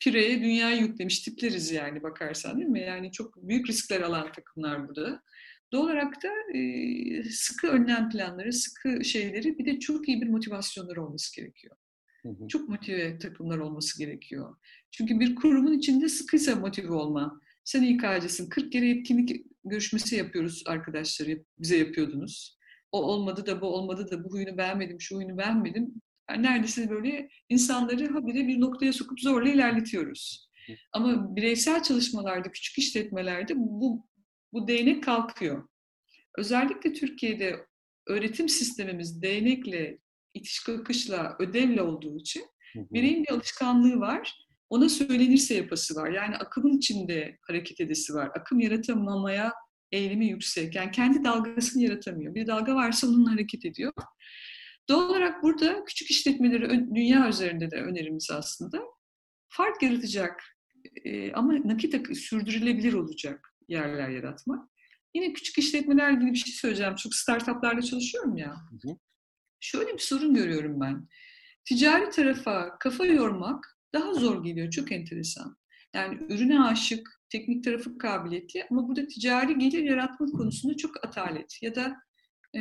pireye dünyayı yüklemiş tipleriz yani bakarsan değil mi? Yani çok büyük riskler alan takımlar burada. Doğal olarak da e, sıkı önlem planları, sıkı şeyleri bir de çok iyi bir motivasyonları olması gerekiyor. Çok motive takımlar olması gerekiyor. Çünkü bir kurumun içinde sıkıysa motive olma. Sen İK'cısın. 40 kere etkinlik görüşmesi yapıyoruz arkadaşlar. Bize yapıyordunuz. O olmadı da bu olmadı da bu huyunu beğenmedim, şu huyunu beğenmedim. Yani neredeyse böyle insanları habire bir noktaya sokup zorla ilerletiyoruz. Ama bireysel çalışmalarda, küçük işletmelerde bu, bu değnek kalkıyor. Özellikle Türkiye'de öğretim sistemimiz değnekle, itiş kakışla, ödevle olduğu için bireyin bir alışkanlığı var. Ona söylenirse yapası var. Yani akımın içinde hareket edesi var. Akım yaratamamaya eğilimi yüksek. Yani kendi dalgasını yaratamıyor. Bir dalga varsa onunla hareket ediyor. Doğal olarak burada küçük işletmeleri dünya üzerinde de önerimiz aslında fark yaratacak e, ama nakit sürdürülebilir olacak yerler yaratmak. Yine küçük işletmeler ilgili bir şey söyleyeceğim. Çok startuplarla çalışıyorum ya. Hı hı. Şöyle bir sorun görüyorum ben. Ticari tarafa kafa yormak daha zor geliyor. Çok enteresan. Yani ürüne aşık, teknik tarafı kabiliyeti ama burada ticari gelir yaratma konusunda çok atalet ya da e,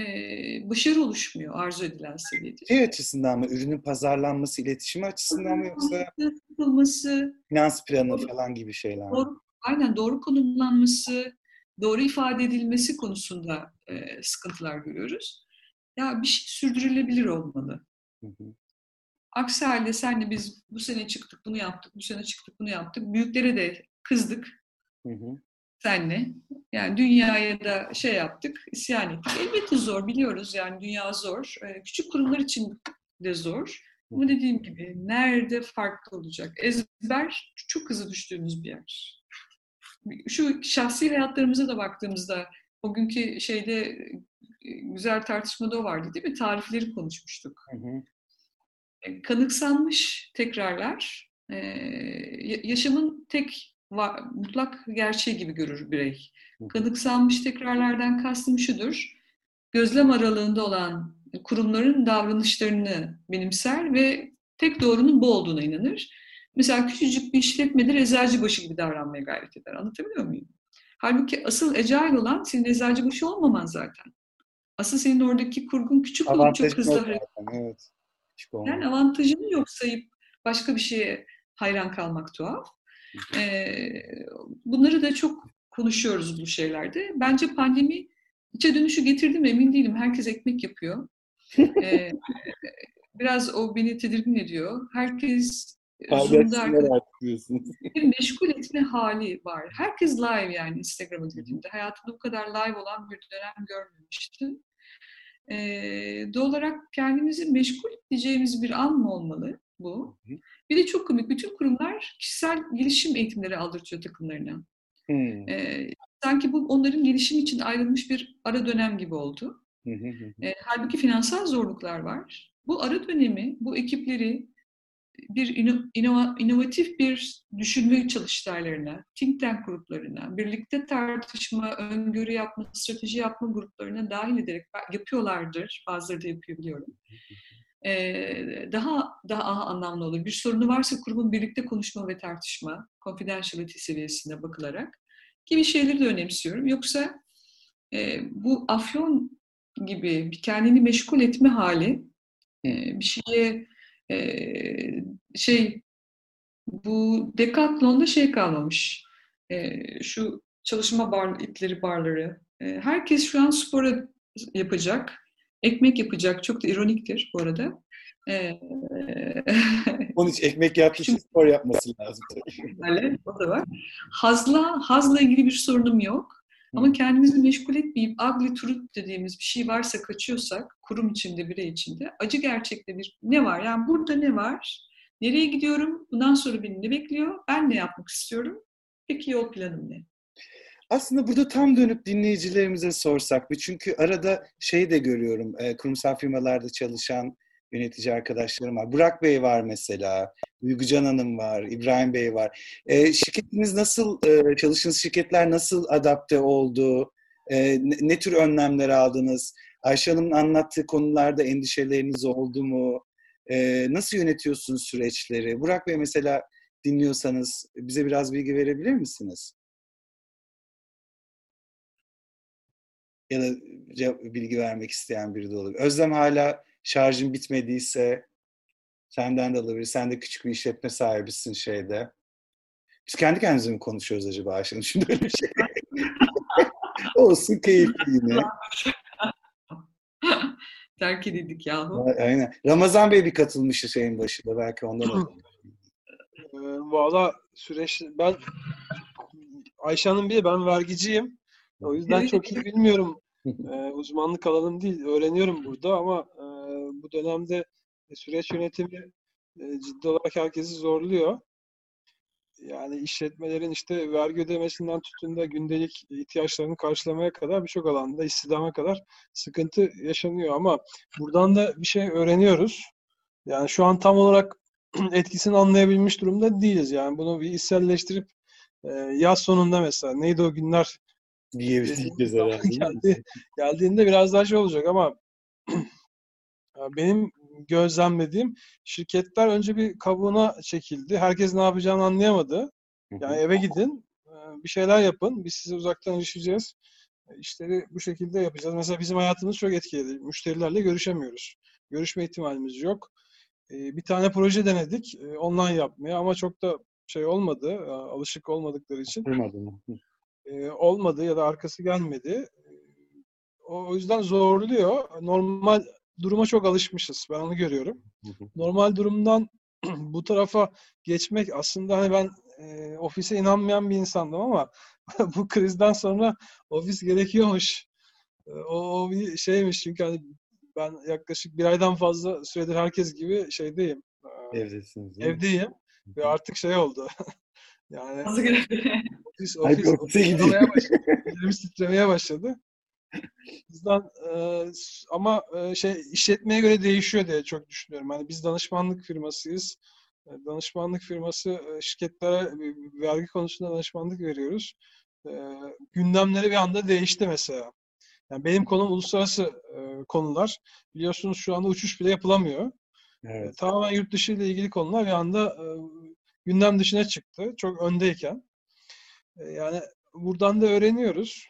başarı oluşmuyor arzu edilen seviyede. Şey açısından mı? Ürünün pazarlanması, iletişimi açısından mı yoksa yapılması, finans planı doğru, falan gibi şeyler? Doğru, aynen doğru konumlanması, doğru ifade edilmesi konusunda e, sıkıntılar görüyoruz. Ya bir şey sürdürülebilir olmalı. Hı hı. Aksi halde senle biz bu sene çıktık, bunu yaptık, bu sene çıktık, bunu yaptık. Büyüklere de kızdık. Hı hı. Senle. Yani dünyaya da şey yaptık, isyan ettik. Elbette zor, biliyoruz yani dünya zor. Ee, küçük kurumlar için de zor. Ama dediğim gibi nerede farklı olacak? Ezber çok hızlı düştüğümüz bir yer. Şu şahsi hayatlarımıza da baktığımızda o günkü şeyde güzel tartışmada o vardı değil mi? Tarifleri konuşmuştuk. Hı hı. E, kanıksanmış tekrarlar e, yaşamın tek mutlak gerçeği gibi görür birey. Kanıksanmış tekrarlardan kastım şudur. Gözlem aralığında olan kurumların davranışlarını benimser ve tek doğrunun bu olduğuna inanır. Mesela küçücük bir işletmede eczacıbaşı gibi davranmaya gayret eder. Anlatabiliyor muyum? Halbuki asıl ecail olan senin eczacıbaşı olmaman zaten. Asıl senin oradaki kurgun küçük olup çok hızlı hareket. Evet. Yani avantajını yok sayıp başka bir şeye hayran kalmak tuhaf. Ee, bunları da çok konuşuyoruz bu şeylerde. Bence pandemi içe dönüşü getirdi mi emin değilim. Herkes ekmek yapıyor. Ee, biraz o beni tedirgin ediyor. Herkes Zoom'da bir meşgul etme hali var. Herkes live yani Instagram'a girdiğimde. Hayatımda bu kadar live olan bir dönem görmemiştim. Ee, doğal olarak kendimizi meşgul edeceğimiz bir an mı olmalı bu? Bir de çok komik. Bütün kurumlar kişisel gelişim eğitimleri aldırtıyor takımlarına. Hmm. Ee, sanki bu onların gelişim için ayrılmış bir ara dönem gibi oldu. e, halbuki finansal zorluklar var. Bu ara dönemi, bu ekipleri bir inova, inovatif bir düşünme çalıştaylarına, think tank gruplarına, birlikte tartışma, öngörü yapma, strateji yapma gruplarına dahil ederek yapıyorlardır. Bazıları da yapıyor biliyorum. Daha daha anlamlı olur. Bir sorunu varsa kurumun birlikte konuşma ve tartışma, confidentiality seviyesinde bakılarak gibi şeyleri de önemsiyorum. Yoksa bu afyon gibi kendini meşgul etme hali bir şeye şey bu Decathlon'da şey kalmamış. Şu çalışma bar, itleri barları. Herkes şu an spora yapacak. Ekmek yapacak. Çok da ironiktir bu arada. Ee, Onun için ekmek yapmış için spor yapması lazım. Öyle, o da var. Hazla, hazla ilgili bir sorunum yok. Ama kendimizi meşgul etmeyip ugly truth dediğimiz bir şey varsa kaçıyorsak, kurum içinde, birey içinde, acı gerçekte bir ne var? Yani burada ne var? Nereye gidiyorum? Bundan sonra beni ne bekliyor? Ben ne yapmak istiyorum? Peki yol planım ne? Aslında burada tam dönüp dinleyicilerimize sorsak bir çünkü arada şey de görüyorum e, kurumsal firmalarda çalışan yönetici arkadaşlarım var. Burak Bey var mesela, Duygucan Hanım var, İbrahim Bey var. E, şirketiniz nasıl, e, çalıştığınız şirketler nasıl adapte oldu? E, ne, ne tür önlemler aldınız? Ayşe Hanım'ın anlattığı konularda endişeleriniz oldu mu? E, nasıl yönetiyorsunuz süreçleri? Burak Bey mesela dinliyorsanız bize biraz bilgi verebilir misiniz? Ya da bilgi vermek isteyen biri de olabilir. Özlem hala şarjım bitmediyse Senden de alabilir. Sen de küçük bir işletme sahibisin şeyde. Biz kendi kendimize mi konuşuyoruz acaba Ayşe'nin? Şimdi öyle bir şey. Olsun keyifli yine. Terk edildik yahu. Aynen. Ramazan Bey bir katılmıştı şeyin başında. Belki ondan oldu. Ee, valla süreç ben Ayşe Hanım bile ben vergiciyim. O yüzden çok iyi bilmiyorum. Ee, uzmanlık alanım değil. Öğreniyorum burada ama e, bu dönemde süreç yönetimi e, ciddi olarak herkesi zorluyor. Yani işletmelerin işte vergi ödemesinden tutun da gündelik ihtiyaçlarını karşılamaya kadar birçok alanda istihdama kadar sıkıntı yaşanıyor ama buradan da bir şey öğreniyoruz. Yani şu an tam olarak etkisini anlayabilmiş durumda değiliz. Yani bunu bir içselleştirip e, yaz sonunda mesela neydi o günler diyebiliriz herhalde. Geldi, geldiğinde biraz daha şey olacak ama benim gözlemlediğim şirketler önce bir kabuğuna çekildi. Herkes ne yapacağını anlayamadı. Yani eve gidin, bir şeyler yapın. Biz size uzaktan erişeceğiz. İşleri bu şekilde yapacağız. Mesela bizim hayatımız çok etkiledi. Müşterilerle görüşemiyoruz. Görüşme ihtimalimiz yok. Bir tane proje denedik online yapmaya ama çok da şey olmadı. Alışık olmadıkları için. Olmadı mı? Olmadı ya da arkası gelmedi. O yüzden zorluyor. Normal duruma çok alışmışız. Ben onu görüyorum. Normal durumdan bu tarafa geçmek aslında hani ben e, ofise inanmayan bir insandım ama bu krizden sonra ofis gerekiyormuş. E, o, o bir şeymiş çünkü hani ben yaklaşık bir aydan fazla süredir herkes gibi şeydeyim. Evdesiniz. Evdeyim. Ve artık şey oldu. yani ofis, ofis, ofis titremeye başladı. titremeye başladı. Bizden e, ama e, şey işletmeye göre değişiyor diye çok düşünüyorum. Yani biz danışmanlık firmasıyız. E, danışmanlık firması e, şirketlere vergi konusunda danışmanlık veriyoruz. E, gündemleri bir anda değişti mesela. Yani benim konum uluslararası e, konular. Biliyorsunuz şu anda uçuş bile yapılamıyor. Evet. E, tamamen yurt dışı ile ilgili konular bir anda e, gündem dışına çıktı. Çok öndeyken. E, yani buradan da öğreniyoruz.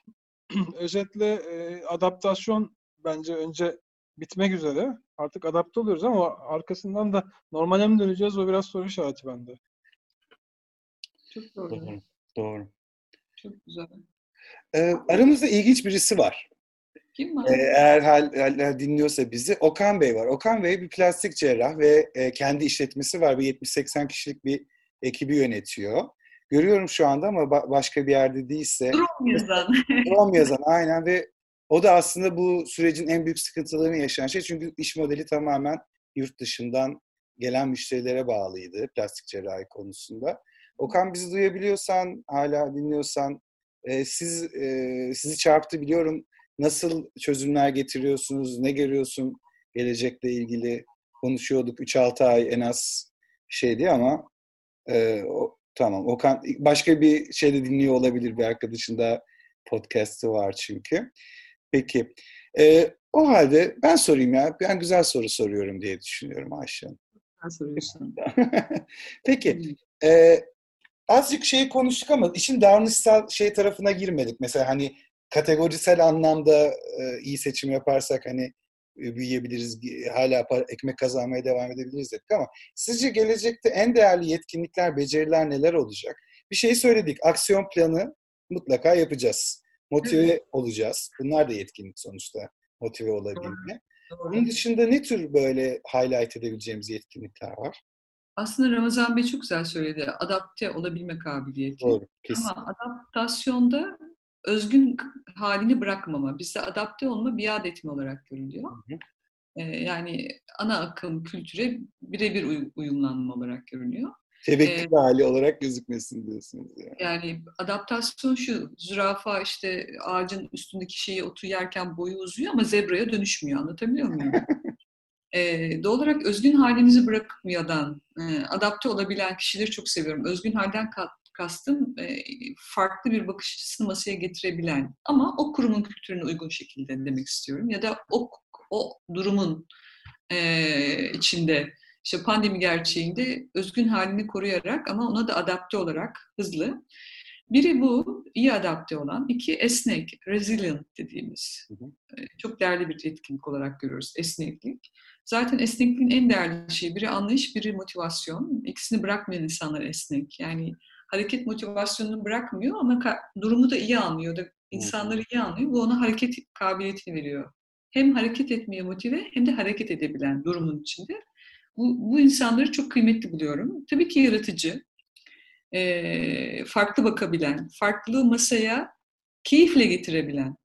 özetle e, adaptasyon bence önce bitmek üzere. Artık adapte oluyoruz ama arkasından da normale mi döneceğiz o biraz soru işareti bende. Çok doğru. Doğru. doğru. Çok güzel. Ee, aramızda ilginç birisi var. Kim var? Ee, eğer hal, hal, dinliyorsa bizi Okan Bey var. Okan Bey bir plastik cerrah ve e, kendi işletmesi var. Bir 70-80 kişilik bir ekibi yönetiyor. Görüyorum şu anda ama başka bir yerde değilse. Drone yazan. Drone yazan aynen ve o da aslında bu sürecin en büyük sıkıntılarını yaşayan şey. Çünkü iş modeli tamamen yurt dışından gelen müşterilere bağlıydı plastik cerrahi konusunda. Okan bizi duyabiliyorsan, hala dinliyorsan e, siz e, sizi çarptı biliyorum. Nasıl çözümler getiriyorsunuz? Ne görüyorsun gelecekle ilgili? Konuşuyorduk 3-6 ay en az şeydi ama e, o, Tamam. Okan başka bir şeyde dinliyor olabilir bir arkadaşın da podcast'ı var çünkü. Peki. Ee, o halde ben sorayım ya. Ben güzel soru soruyorum diye düşünüyorum Ayşe Ben soruyorsun. Peki. E, azıcık şeyi konuştuk ama işin davranışsal şey tarafına girmedik. Mesela hani kategorisel anlamda e, iyi seçim yaparsak hani büyüyebiliriz, hala para, ekmek kazanmaya devam edebiliriz dedik ama sizce gelecekte en değerli yetkinlikler, beceriler neler olacak? Bir şey söyledik, aksiyon planı mutlaka yapacağız. Motive olacağız. Bunlar da yetkinlik sonuçta, motive olabilme. Bunun dışında ne tür böyle highlight edebileceğimiz yetkinlikler var? Aslında Ramazan Bey çok güzel söyledi. Adapte olabilme kabiliyeti. Doğru, kesin. Ama adaptasyonda özgün halini bırakmama, bizde adapte olma, biat etme olarak görülüyor. Hı hı. Ee, yani ana akım kültüre birebir uyumlanma olarak görünüyor. Tevekkül ee, hali olarak gözükmesin diyorsunuz. Yani. yani adaptasyon şu, zürafa işte ağacın üstündeki şeyi otu yerken boyu uzuyor ama zebraya dönüşmüyor. Anlatabiliyor muyum? e, doğal olarak özgün halimizi bırakmayadan e, adapte olabilen kişileri çok seviyorum. Özgün halden kat, kastım e, farklı bir bakış açısını masaya getirebilen ama o kurumun kültürüne uygun şekilde demek istiyorum. Ya da o, o durumun e, içinde işte pandemi gerçeğinde özgün halini koruyarak ama ona da adapte olarak hızlı Biri bu, iyi adapte olan. iki esnek, resilient dediğimiz. Hı hı. Çok değerli bir etkinlik olarak görüyoruz esneklik. Zaten esnekliğin en değerli şeyi biri anlayış, biri motivasyon. İkisini bırakmayan insanlar esnek. Yani hareket motivasyonunu bırakmıyor ama durumu da iyi anlıyor da insanları iyi anlıyor. Bu ona hareket kabiliyetini veriyor. Hem hareket etmeye motive hem de hareket edebilen durumun içinde. Bu, bu insanları çok kıymetli buluyorum. Tabii ki yaratıcı, e, farklı bakabilen, farklı masaya keyifle getirebilen,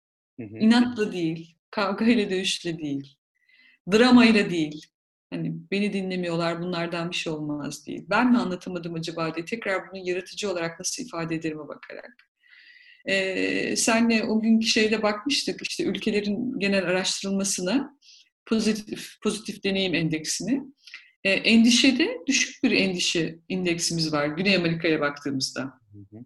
hı hı. inatla değil, kavgayla dövüşle değil, dramayla değil. Hani beni dinlemiyorlar, bunlardan bir şey olmaz değil. Ben mi anlatamadım acaba diye tekrar bunu yaratıcı olarak nasıl ifade ederime bakarak. Ee, senle o günkü şeyde bakmıştık işte ülkelerin genel araştırılmasına pozitif pozitif deneyim endeksini. E, endişede düşük bir endişe indeksimiz var Güney Amerika'ya baktığımızda. Hı hı.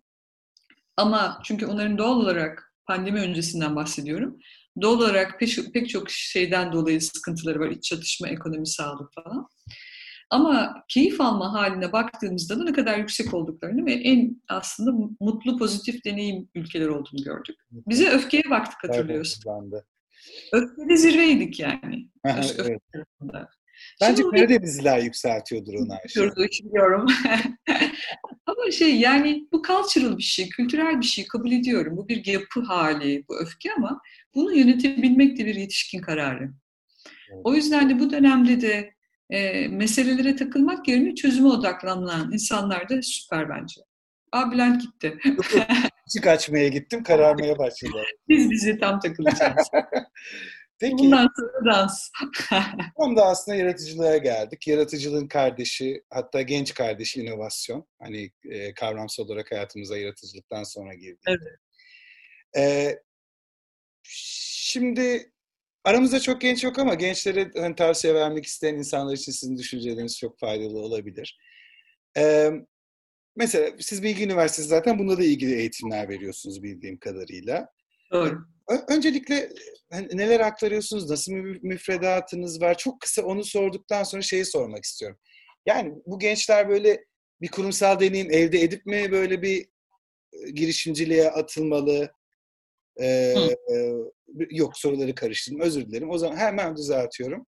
Ama çünkü onların doğal olarak pandemi öncesinden bahsediyorum. Doğal olarak pek, pek çok şeyden dolayı sıkıntıları var. İç çatışma, ekonomi, sağlık falan. Ama keyif alma haline baktığımızda da ne kadar yüksek olduklarını ve en aslında mutlu, pozitif deneyim ülkeler olduğunu gördük. Bize öfkeye baktık hatırlıyorsun. Evet, ben de. Öfkede zirveydik yani. evet. Bence Şimdi, Karadenizliler yükseltiyordur onu Ayşe. Biliyorum. Ama şey yani bu cultural bir şey, kültürel bir şey kabul ediyorum. Bu bir yapı hali, bu öfke ama bunu yönetebilmek de bir yetişkin kararı. Evet. O yüzden de bu dönemde de e, meselelere takılmak yerine çözüme odaklanan insanlar da süper bence. Aa Bülent gitti. Küçük açmaya gittim, kararmaya başladı. Biz bizi tam takılacağız. Peki. Bundan sonra dans. Tam da aslında yaratıcılığa geldik. Yaratıcılığın kardeşi, hatta genç kardeşi inovasyon. Hani e, kavramsal olarak hayatımıza yaratıcılıktan sonra girdi. Evet. E, şimdi aramızda çok genç yok ama gençlere hani, tavsiye vermek isteyen insanlar için sizin düşünceleriniz çok faydalı olabilir. E, mesela siz Bilgi Üniversitesi zaten bunda da ilgili eğitimler veriyorsunuz bildiğim kadarıyla. Doğru. Öncelikle hani neler aktarıyorsunuz, nasıl bir müfredatınız var? Çok kısa onu sorduktan sonra şeyi sormak istiyorum. Yani bu gençler böyle bir kurumsal deneyim elde edip mi böyle bir girişimciliğe atılmalı? Ee, yok soruları karıştırdım. Özür dilerim. O zaman hemen düzeltiyorum.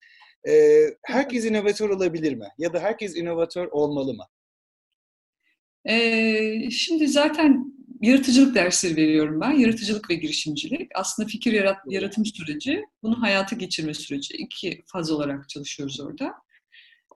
Ee, herkes inovatör olabilir mi? Ya da herkes inovatör olmalı mı? Ee, şimdi zaten yaratıcılık dersleri veriyorum ben. Yaratıcılık ve girişimcilik. Aslında fikir yarat, yaratım süreci, bunu hayata geçirme süreci. İki faz olarak çalışıyoruz orada.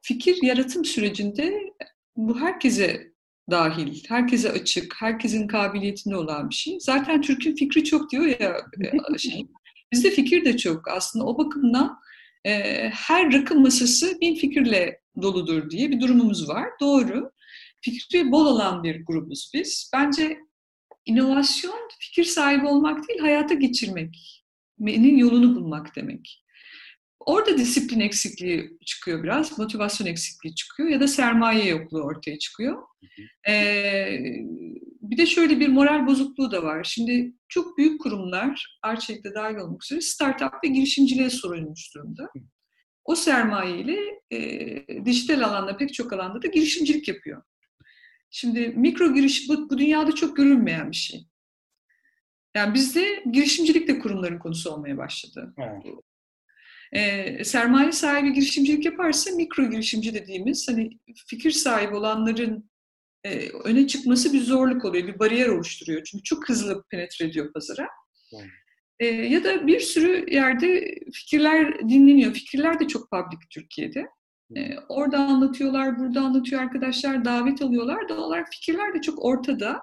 Fikir yaratım sürecinde bu herkese dahil, herkese açık, herkesin kabiliyetinde olan bir şey. Zaten Türk'ün fikri çok diyor ya şey. Bizde fikir de çok. Aslında o bakımdan e, her rakım masası bin fikirle doludur diye bir durumumuz var. Doğru. Fikri bol olan bir grubuz biz. Bence İnovasyon fikir sahibi olmak değil, hayata geçirmenin yolunu bulmak demek. Orada disiplin eksikliği çıkıyor biraz, motivasyon eksikliği çıkıyor ya da sermaye yokluğu ortaya çıkıyor. Ee, bir de şöyle bir moral bozukluğu da var. Şimdi çok büyük kurumlar, Arçelik'te dahil olmak üzere startup ve girişimciliğe sorulmuş durumda. O sermayeyle e, dijital alanda pek çok alanda da girişimcilik yapıyor. Şimdi mikro giriş bu, bu dünyada çok görülmeyen bir şey. Yani bizde girişimcilik de kurumların konusu olmaya başladı. Evet. Ee, sermaye sahibi girişimcilik yaparsa mikro girişimci dediğimiz hani fikir sahibi olanların e, öne çıkması bir zorluk oluyor, bir bariyer oluşturuyor. Çünkü çok hızlı penetre ediyor pazara. Evet. E, ya da bir sürü yerde fikirler dinleniyor. Fikirler de çok public Türkiye'de. E, orada anlatıyorlar, burada anlatıyor arkadaşlar, davet alıyorlar. Doğal olarak fikirler de çok ortada.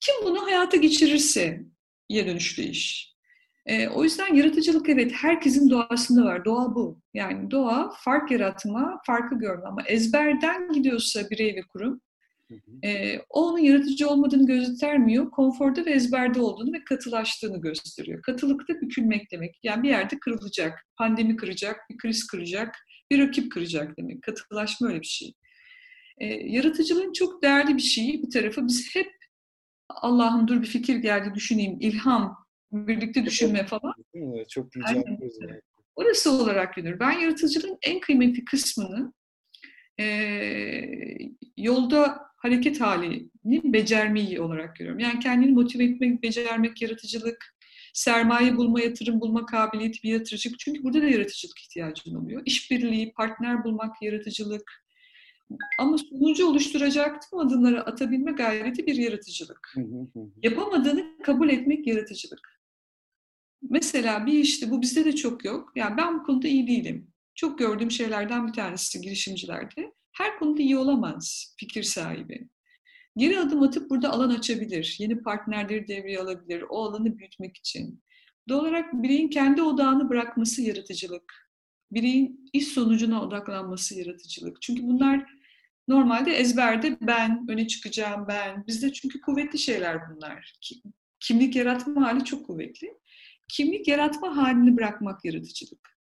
Kim bunu hayata geçirirse ya dönüşlü iş. E, o yüzden yaratıcılık evet herkesin doğasında var. Doğa bu. Yani doğa fark yaratma, farkı görme ama ezberden gidiyorsa birey ve kurum e, o onun yaratıcı olmadığını göstermiyor. Konforda ve ezberde olduğunu ve katılaştığını gösteriyor. Katılık da bükülmek demek. Yani bir yerde kırılacak. Pandemi kıracak, bir kriz kıracak bir rakip kıracak demek. Katılaşma öyle bir şey. E, yaratıcılığın çok değerli bir şeyi bir tarafı. Biz hep Allah'ım dur bir fikir geldi düşüneyim, ilham, birlikte düşünme falan. Çok güzel. Orası olarak görünür. Ben yaratıcılığın en kıymetli kısmını e, yolda hareket halini becermeyi olarak görüyorum. Yani kendini motive etmek, becermek, yaratıcılık, sermaye bulma, yatırım bulma kabiliyeti bir yaratıcılık. Çünkü burada da yaratıcılık ihtiyacın oluyor. İşbirliği, partner bulmak, yaratıcılık. Ama sonucu oluşturacak tüm adımları atabilme gayreti bir yaratıcılık. Yapamadığını kabul etmek yaratıcılık. Mesela bir işte bu bizde de çok yok. Yani ben bu konuda iyi değilim. Çok gördüğüm şeylerden bir tanesi girişimcilerde. Her konuda iyi olamaz fikir sahibi. Geri adım atıp burada alan açabilir. Yeni partnerleri devreye alabilir. O alanı büyütmek için. Doğal olarak bireyin kendi odağını bırakması yaratıcılık. Bireyin iş sonucuna odaklanması yaratıcılık. Çünkü bunlar normalde ezberde ben, öne çıkacağım ben. Bizde çünkü kuvvetli şeyler bunlar. Kimlik yaratma hali çok kuvvetli. Kimlik yaratma halini bırakmak yaratıcılık.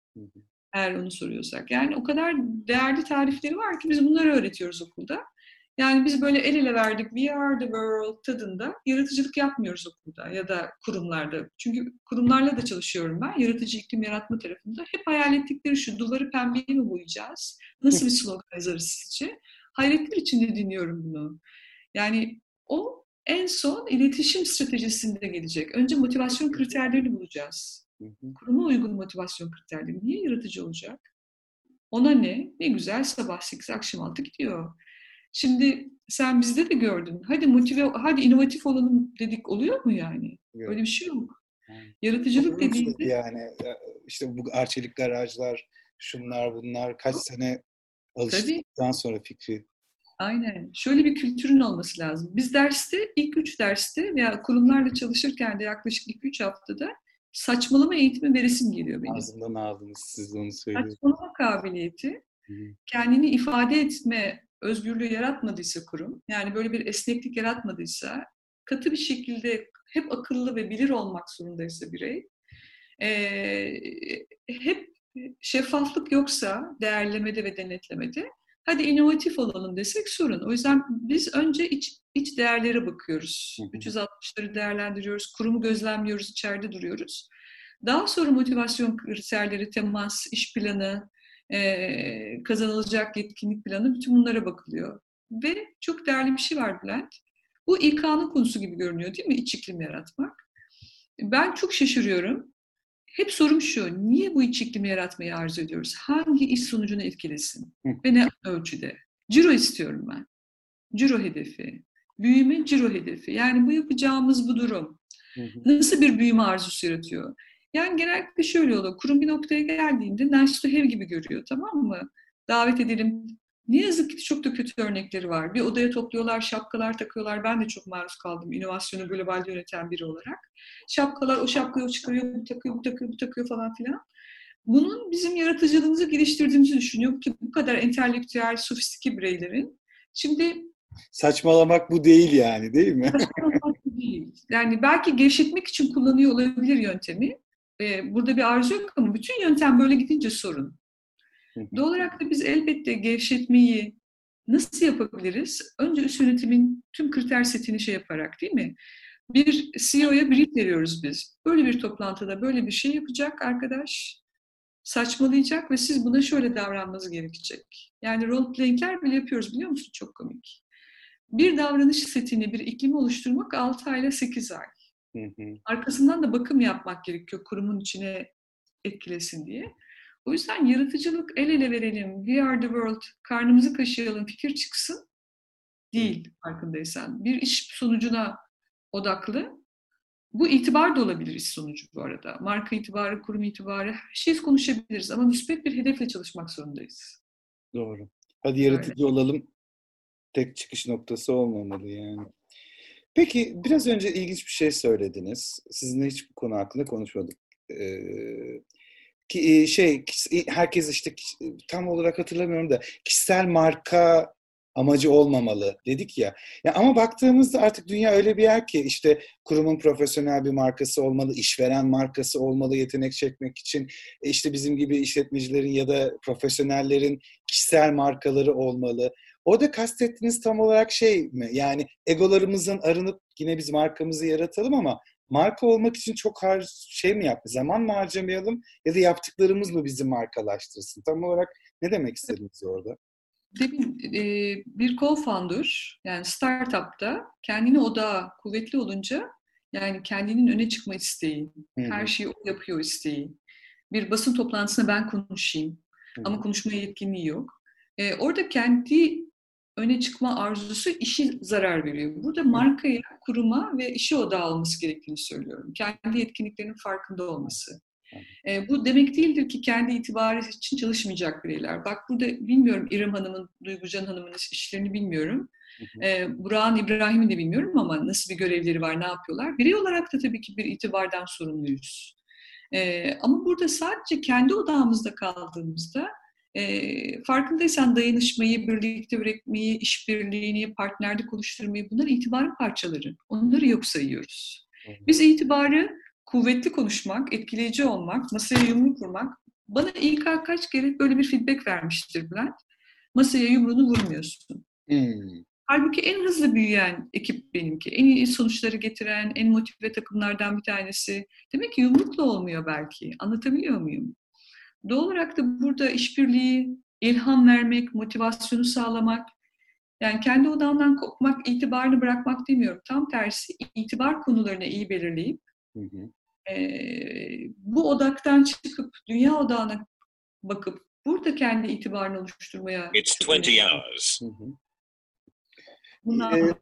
Eğer onu soruyorsak. Yani o kadar değerli tarifleri var ki biz bunları öğretiyoruz okulda. Yani biz böyle el ele verdik, we are the world tadında yaratıcılık yapmıyoruz okulda ya da kurumlarda. Çünkü kurumlarla da çalışıyorum ben. Yaratıcı iklim yaratma tarafında. Hep hayal ettikleri şu, duvarı pembeye mi boyayacağız? Nasıl bir slogan yazarız sizce? Hayretler içinde dinliyorum bunu. Yani o en son iletişim stratejisinde gelecek. Önce motivasyon kriterlerini bulacağız. Kuruma uygun motivasyon kriterleri. Niye yaratıcı olacak? Ona ne? Ne güzel sabah 8 akşam 6 gidiyor. Şimdi sen bizde de gördün. Hadi motive, hadi inovatif olalım dedik oluyor mu yani? Yok. Öyle bir şey yok. Yani. Yaratıcılık dediğinde... Yani işte bu arçelik garajlar, şunlar bunlar kaç sene alıştıktan sonra fikri Aynen. Şöyle bir kültürün olması lazım. Biz derste, ilk üç derste veya kurumlarla çalışırken de yaklaşık ilk üç haftada saçmalama eğitimi veresim geliyor benim. Ağzından aldınız siz onu söylüyorsunuz. Saçmalama kabiliyeti, kendini ifade etme özgürlüğü yaratmadıysa kurum, yani böyle bir esneklik yaratmadıysa, katı bir şekilde hep akıllı ve bilir olmak zorundaysa birey, e, hep şeffaflık yoksa değerlemede ve denetlemede, hadi inovatif olalım desek sorun. O yüzden biz önce iç, iç değerlere bakıyoruz. 360'ları değerlendiriyoruz, kurumu gözlemliyoruz, içeride duruyoruz. Daha sonra motivasyon kriterleri, temas, iş planı, e, kazanılacak yetkinlik planı bütün bunlara bakılıyor. Ve çok değerli bir şey var Bülent. Bu İK'nın konusu gibi görünüyor değil mi? İç iklim yaratmak. Ben çok şaşırıyorum. Hep sorum şu, niye bu iç iklimi yaratmayı arzu ediyoruz? Hangi iş sonucunu etkilesin? Ve ne ölçüde? Ciro istiyorum ben. Ciro hedefi. Büyüme ciro hedefi. Yani bu yapacağımız bu durum. Nasıl bir büyüme arzusu yaratıyor? Yani genellikle şöyle oluyor. Kurum bir noktaya geldiğinde nice to have gibi görüyor tamam mı? Davet edelim. Ne yazık ki çok da kötü örnekleri var. Bir odaya topluyorlar, şapkalar takıyorlar. Ben de çok maruz kaldım inovasyonu globalde yöneten biri olarak. Şapkalar, o şapkayı o çıkarıyor, bu takıyor, bu takıyor, bu takıyor falan filan. Bunun bizim yaratıcılığımızı geliştirdiğimizi düşünüyor ki bu kadar entelektüel, sofistike bireylerin. Şimdi Saçmalamak bu değil yani değil mi? Saçmalamak bu değil. Yani belki gevşetmek için kullanıyor olabilir yöntemi e, burada bir arzu yok ama bütün yöntem böyle gidince sorun. Doğal olarak da biz elbette gevşetmeyi nasıl yapabiliriz? Önce üst yönetimin tüm kriter setini şey yaparak değil mi? Bir CEO'ya brief veriyoruz biz. Böyle bir toplantıda böyle bir şey yapacak arkadaş, saçmalayacak ve siz buna şöyle davranmanız gerekecek. Yani role playing'ler bile yapıyoruz biliyor musun? Çok komik. Bir davranış setini, bir iklimi oluşturmak 6 ayla 8 ay. Arkasından da bakım yapmak gerekiyor kurumun içine etkilesin diye. O yüzden yaratıcılık el ele verelim, we are the world, karnımızı kaşıyalım, fikir çıksın değil farkındaysan. Bir iş sonucuna odaklı. Bu itibar da olabilir iş sonucu bu arada. Marka itibarı, kurum itibarı, her şeyi konuşabiliriz ama müspet bir hedefle çalışmak zorundayız. Doğru. Hadi yaratıcı Öyle. olalım. Tek çıkış noktası olmamalı yani. Peki biraz önce ilginç bir şey söylediniz. Sizinle hiç bu konu hakkında konuşmadık. Ee, ki şey herkes işte tam olarak hatırlamıyorum da kişisel marka amacı olmamalı dedik ya. ya. Ama baktığımızda artık dünya öyle bir yer ki işte kurumun profesyonel bir markası olmalı, işveren markası olmalı yetenek çekmek için. E, işte bizim gibi işletmecilerin ya da profesyonellerin kişisel markaları olmalı. Orada kastettiğiniz tam olarak şey mi? Yani egolarımızın arınıp yine biz markamızı yaratalım ama marka olmak için çok har şey mi yapma, zaman mı harcamayalım ya da yaptıklarımız mı bizi markalaştırsın? Tam olarak ne demek istediniz orada? demin e, bir co-founder yani startupta kendini odağı kuvvetli olunca yani kendinin öne çıkma isteği, Hı-hı. her şeyi o yapıyor isteği. Bir basın toplantısında ben konuşayım Hı-hı. ama konuşmaya yetkinliği yok. E, orada kendi öne çıkma arzusu işi zarar veriyor. Burada markaya, kuruma ve işe odağı olması gerektiğini söylüyorum. Kendi yetkinliklerinin farkında olması. E, bu demek değildir ki kendi itibarı için çalışmayacak bireyler. Bak burada bilmiyorum İrem Hanım'ın, Duygucan Hanım'ın işlerini bilmiyorum. E, Burak'ın, İbrahim'in de bilmiyorum ama nasıl bir görevleri var, ne yapıyorlar. Birey olarak da tabii ki bir itibardan sorumluyuz. E, ama burada sadece kendi odağımızda kaldığımızda e, farkındaysan dayanışmayı, birlikte üretmeyi, işbirliğini, partnerlik oluşturmayı bunlar itibarın parçaları. Onları yok sayıyoruz. Biz itibarı kuvvetli konuşmak, etkileyici olmak, masaya yumruk vurmak. Bana ilk kaç kere böyle bir feedback vermiştir Bülent. Masaya yumruğunu vurmuyorsun. Hmm. Halbuki en hızlı büyüyen ekip benimki. En iyi sonuçları getiren, en motive takımlardan bir tanesi. Demek ki yumrukla olmuyor belki. Anlatabiliyor muyum? Doğal olarak da burada işbirliği, ilham vermek, motivasyonu sağlamak, yani kendi odamdan kopmak, itibarını bırakmak demiyorum. Tam tersi itibar konularını iyi belirleyip hı hı. E, bu odaktan çıkıp dünya odağına bakıp burada kendi itibarını oluşturmaya It's 20 hours. Hı hı. Bundan ee,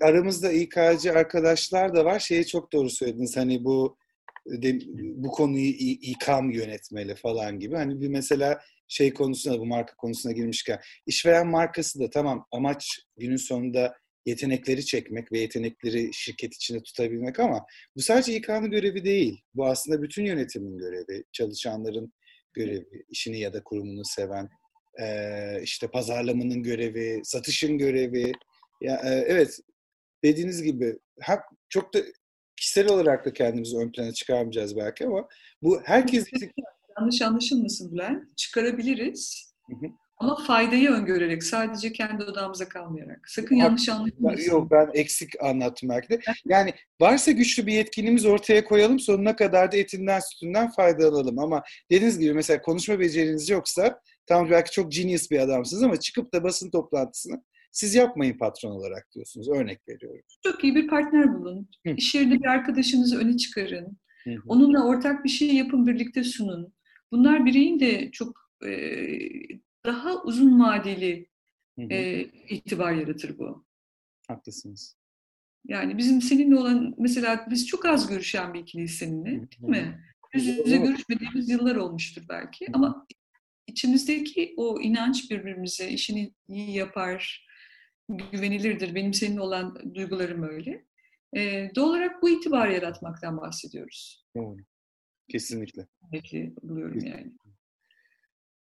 Aramızda İK'cı arkadaşlar da var. Şeyi çok doğru söylediniz. Hani bu de, bu konuyu İK'm yönetmeli falan gibi. Hani bir mesela şey konusuna, bu marka konusuna girmişken işveren markası da tamam amaç günün sonunda yetenekleri çekmek ve yetenekleri şirket içinde tutabilmek ama bu sadece İK'nın görevi değil. Bu aslında bütün yönetimin görevi, çalışanların görevi, işini ya da kurumunu seven, işte pazarlamanın görevi, satışın görevi. Ya evet dediğiniz gibi çok da kişisel olarak da kendimizi ön plana çıkarmayacağız belki ama bu herkes yanlış anlaşılmasın Bülent. Çıkarabiliriz. Hı hı. Ama faydayı öngörerek, sadece kendi odamıza kalmayarak. Sakın yanlış anlaşılmasın. Yok ben eksik anlattım belki de. Yani varsa güçlü bir yetkinliğimiz ortaya koyalım, sonuna kadar da etinden sütünden faydalanalım. Ama dediğiniz gibi mesela konuşma beceriniz yoksa, tamam belki çok genius bir adamsınız ama çıkıp da basın toplantısını siz yapmayın patron olarak diyorsunuz. Örnek veriyorum. Çok iyi bir partner bulun. Hı. İş yerinde bir arkadaşınızı öne çıkarın. Hı hı. Onunla ortak bir şey yapın, birlikte sunun. Bunlar bireyin de çok e, daha uzun vadeli E, itibar yaratır bu. Haklısınız. Yani bizim seninle olan mesela biz çok az görüşen bir ikiliyiz seninle değil mi? Yüz yüze görüşmediğimiz yıllar olmuştur belki ama içimizdeki o inanç birbirimize işini iyi yapar, güvenilirdir. Benim seninle olan duygularım öyle. E, doğal olarak bu itibar yaratmaktan bahsediyoruz. Doğru. Kesinlikle. Kesinlikle buluyorum yani.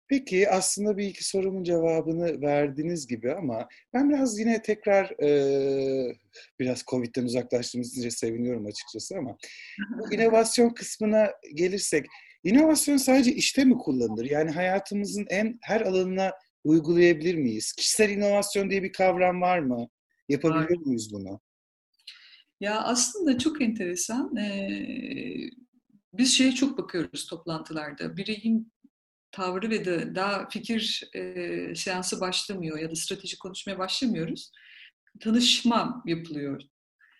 Peki aslında bir iki sorumun cevabını verdiniz gibi ama ben biraz yine tekrar e, biraz Covid'den uzaklaştığımız için seviniyorum açıkçası ama bu inovasyon kısmına gelirsek inovasyon sadece işte mi kullanılır? Yani hayatımızın en her alanına uygulayabilir miyiz? Kişisel inovasyon diye bir kavram var mı? Yapabilir var. miyiz bunu? Ya aslında çok enteresan. Ee, biz şeye çok bakıyoruz toplantılarda. Bireyin tavrı ve de daha fikir e, seansı başlamıyor ya da strateji konuşmaya başlamıyoruz. Tanışma yapılıyor.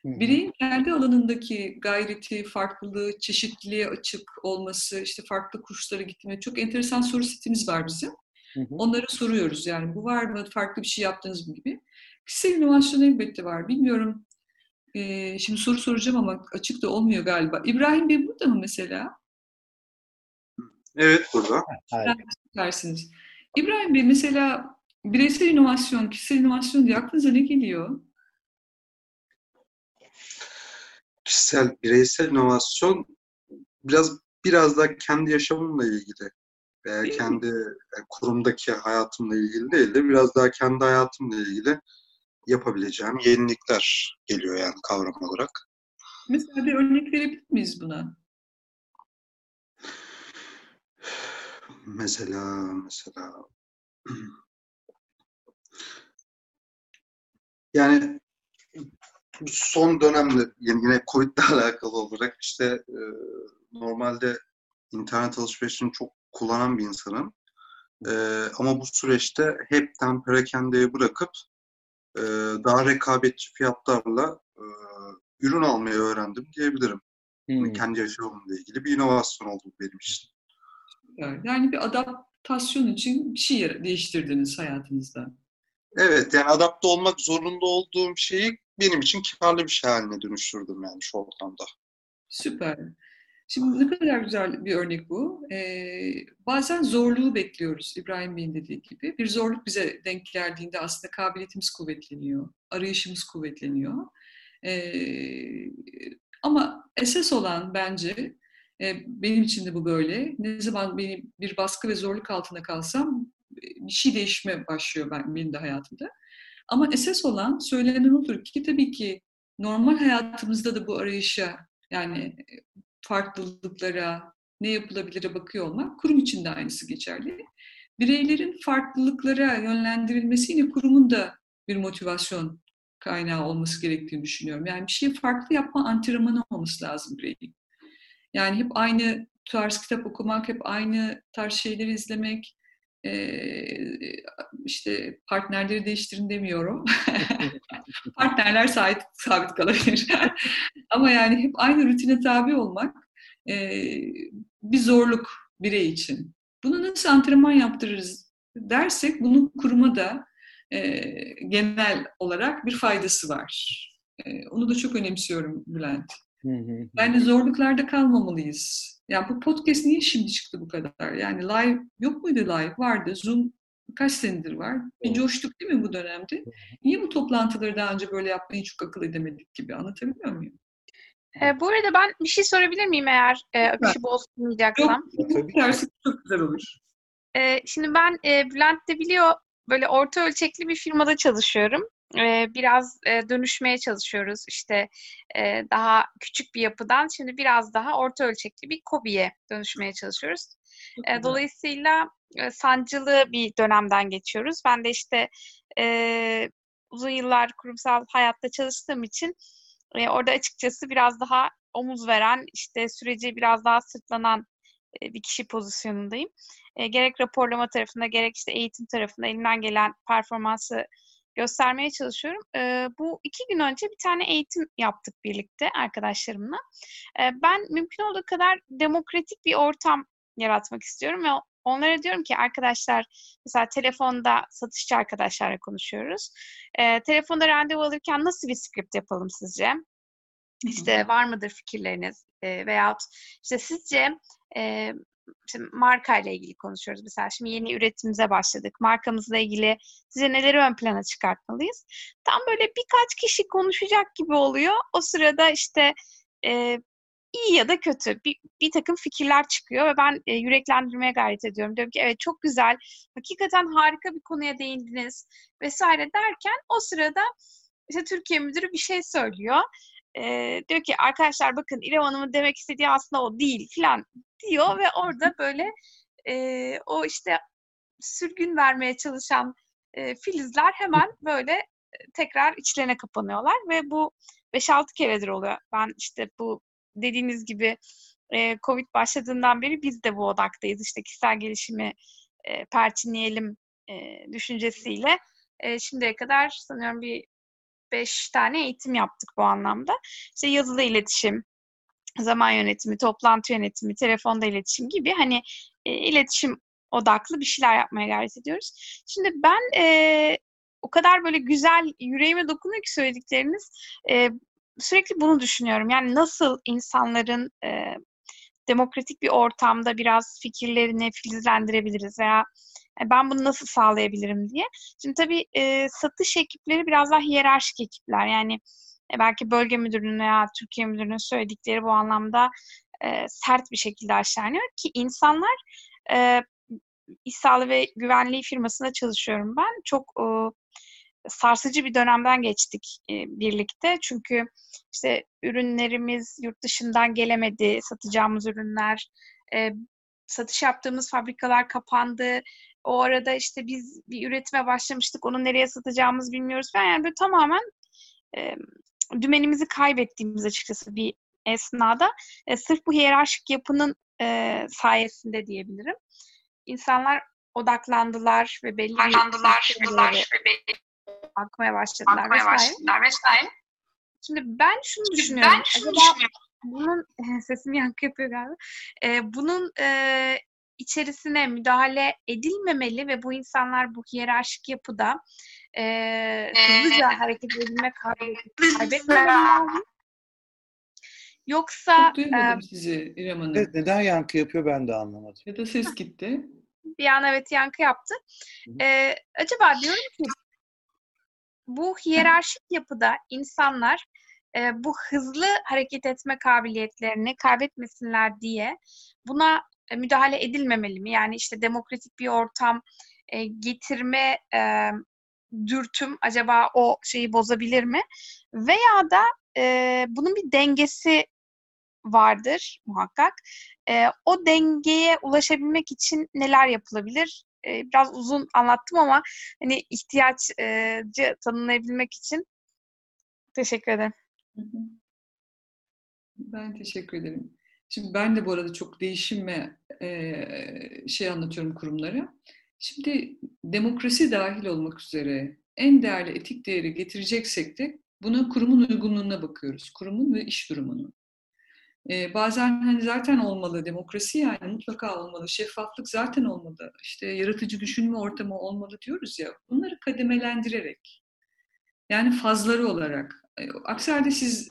Bireyin kendi alanındaki gayreti, farklılığı, çeşitliliğe açık olması, işte farklı kurslara gitme çok enteresan soru setimiz var bizim. Onları soruyoruz yani bu var mı, farklı bir şey yaptınız mı gibi. Kişisel inovasyon elbette var. Bilmiyorum e, şimdi soru soracağım ama açık da olmuyor galiba. İbrahim Bey burada mı mesela? Evet burada. Dersiniz. İbrahim Bey mesela bireysel inovasyon, kişisel inovasyon diye aklınıza ne geliyor? Kişisel, bireysel inovasyon biraz biraz da kendi yaşamımla ilgili veya kendi kurumdaki hayatımla ilgili değil de biraz daha kendi hayatımla ilgili yapabileceğim yenilikler geliyor yani kavram olarak. Mesela bir örnek verebilir miyiz buna? Mesela mesela yani son dönemde yine Covid ile alakalı olarak işte e, normalde internet alışverişini çok kullanan bir insanım. E, ama bu süreçte hepten perakendeye bırakıp e, daha rekabetçi fiyatlarla e, ürün almayı öğrendim diyebilirim. Hmm. Kendi yaşamımla ilgili bir inovasyon oldu benim için. Yani bir adaptasyon için bir şey değiştirdiniz hayatınızda. Evet yani adapte olmak zorunda olduğum şeyi benim için karlı bir şey haline dönüştürdüm yani şu ortamda. Süper. Şimdi ne kadar güzel bir örnek bu. Ee, bazen zorluğu bekliyoruz İbrahim Bey'in dediği gibi. Bir zorluk bize denk geldiğinde aslında kabiliyetimiz kuvvetleniyor, arayışımız kuvvetleniyor. Ee, ama esas olan bence, e, benim için de bu böyle, ne zaman benim bir baskı ve zorluk altında kalsam bir şey değişme başlıyor ben, benim de hayatımda. Ama esas olan söylenen odur ki tabii ki normal hayatımızda da bu arayışa yani farklılıklara, ne yapılabilire bakıyor olmak kurum için de aynısı geçerli. Bireylerin farklılıklara yönlendirilmesi yine kurumun da bir motivasyon kaynağı olması gerektiğini düşünüyorum. Yani bir şeyi farklı yapma antrenmanı olması lazım bireyin. Yani hep aynı tarz kitap okumak, hep aynı tarz şeyleri izlemek, işte partnerleri değiştirin demiyorum. Partnerler sabit, sabit kalabilir. Ama yani hep aynı rutine tabi olmak bir zorluk birey için. Bunu nasıl antrenman yaptırırız dersek bunun kuruma da genel olarak bir faydası var. onu da çok önemsiyorum Bülent. Yani zorluklarda kalmamalıyız. Ya bu podcast niye şimdi çıktı bu kadar? Yani live yok muydu live? Vardı. Zoom kaç senedir var. Bir coştuk değil mi bu dönemde? Niye bu toplantıları daha önce böyle yapmayı çok akıl edemedik gibi anlatabiliyor muyum? E, bu arada ben bir şey sorabilir miyim eğer e, akışı bozmayacaksam? Yok, tabii. Tersi çok güzel olur. E, şimdi ben e, Bülent de biliyor böyle orta ölçekli bir firmada çalışıyorum biraz dönüşmeye çalışıyoruz. İşte daha küçük bir yapıdan şimdi biraz daha orta ölçekli bir kobiye dönüşmeye çalışıyoruz. Dolayısıyla sancılı bir dönemden geçiyoruz. Ben de işte uzun yıllar kurumsal hayatta çalıştığım için orada açıkçası biraz daha omuz veren, işte süreci biraz daha sırtlanan bir kişi pozisyonundayım. gerek raporlama tarafında gerek işte eğitim tarafında elimden gelen performansı göstermeye çalışıyorum. E, bu iki gün önce bir tane eğitim yaptık birlikte arkadaşlarımla. E, ben mümkün olduğu kadar demokratik bir ortam yaratmak istiyorum ve onlara diyorum ki arkadaşlar mesela telefonda satışçı arkadaşlarla konuşuyoruz. E, telefonda randevu alırken nasıl bir script yapalım sizce? İşte var mıdır fikirleriniz? E, veyahut işte sizce e, işte marka ile ilgili konuşuyoruz mesela. Şimdi yeni üretimimize başladık. Markamızla ilgili size neleri ön plana çıkartmalıyız? Tam böyle birkaç kişi konuşacak gibi oluyor. O sırada işte e, iyi ya da kötü bir, bir takım fikirler çıkıyor ve ben e, yüreklendirmeye gayret ediyorum. Diyorum ki evet çok güzel, hakikaten harika bir konuya değindiniz vesaire derken o sırada işte Türkiye müdürü bir şey söylüyor. E, diyor ki arkadaşlar bakın İrem Hanım'ın demek istediği aslında o değil falan diyor ve orada böyle e, o işte sürgün vermeye çalışan e, filizler hemen böyle tekrar içlerine kapanıyorlar ve bu 5-6 keredir oluyor. Ben işte bu dediğiniz gibi e, Covid başladığından beri biz de bu odaktayız. İşte kişisel gelişimi e, perçinleyelim e, düşüncesiyle. E, şimdiye kadar sanıyorum bir beş tane eğitim yaptık bu anlamda. İşte yazılı iletişim, zaman yönetimi, toplantı yönetimi, telefonda iletişim gibi hani e, iletişim odaklı bir şeyler yapmaya gayret ediyoruz. Şimdi ben e, o kadar böyle güzel yüreğime dokunuyor ki söyledikleriniz. E, sürekli bunu düşünüyorum. Yani nasıl insanların e, demokratik bir ortamda biraz fikirlerini filizlendirebiliriz veya e, ben bunu nasıl sağlayabilirim diye. Şimdi tabii e, satış ekipleri biraz daha hiyerarşik ekipler. Yani e, belki bölge müdürünün veya Türkiye müdürünün söyledikleri bu anlamda e, sert bir şekilde aşağılanıyor ki insanlar e, sağlığı ve güvenliği firmasında çalışıyorum ben. Çok e, sarsıcı bir dönemden geçtik e, birlikte. Çünkü işte ürünlerimiz yurt dışından gelemedi, satacağımız ürünler, e, satış yaptığımız fabrikalar kapandı. O arada işte biz bir üretime başlamıştık, onu nereye satacağımız bilmiyoruz falan. Yani böyle tamamen e, dümenimizi kaybettiğimiz açıkçası bir esnada e, sırf bu hiyerarşik yapının e, sayesinde diyebilirim. İnsanlar odaklandılar ve belli odaklandılar ve belli akmaya başladılar, akmaya başladılar vesaire. Şimdi ben şunu Şimdi düşünüyorum. Ben şunu Acaba düşünüyorum. bunun sesim yankı yapıyor galiba. Ee, bunun e, içerisine müdahale edilmemeli ve bu insanlar bu hiyerarşik yapıda e, hızlıca ee, hareket edilme kaybetmemeli Yoksa... Çok duymadım e, sizi İrem Hanım. Evet, neden yankı yapıyor ben de anlamadım. Ya da ses gitti. Bir an evet yankı yaptı. Ee, acaba diyorum ki bu hiyerarşik yapıda insanlar e, bu hızlı hareket etme kabiliyetlerini kaybetmesinler diye buna e, müdahale edilmemeli mi? Yani işte demokratik bir ortam e, getirme e, dürtüm acaba o şeyi bozabilir mi? Veya da e, bunun bir dengesi vardır muhakkak. E, o dengeye ulaşabilmek için neler yapılabilir? E, biraz uzun anlattım ama hani ihtiyaçcı tanımlayabilmek için teşekkür ederim. Ben teşekkür ederim. Şimdi ben de bu arada çok değişim ve e, şey anlatıyorum kurumlara. Şimdi demokrasi dahil olmak üzere en değerli etik değeri getireceksek de buna kurumun uygunluğuna bakıyoruz. Kurumun ve iş durumunun. Ee, bazen hani zaten olmalı demokrasi yani mutlaka olmalı. Şeffaflık zaten olmalı. İşte yaratıcı düşünme ortamı olmalı diyoruz ya. Bunları kademelendirerek yani fazları olarak. E, aksi halde siz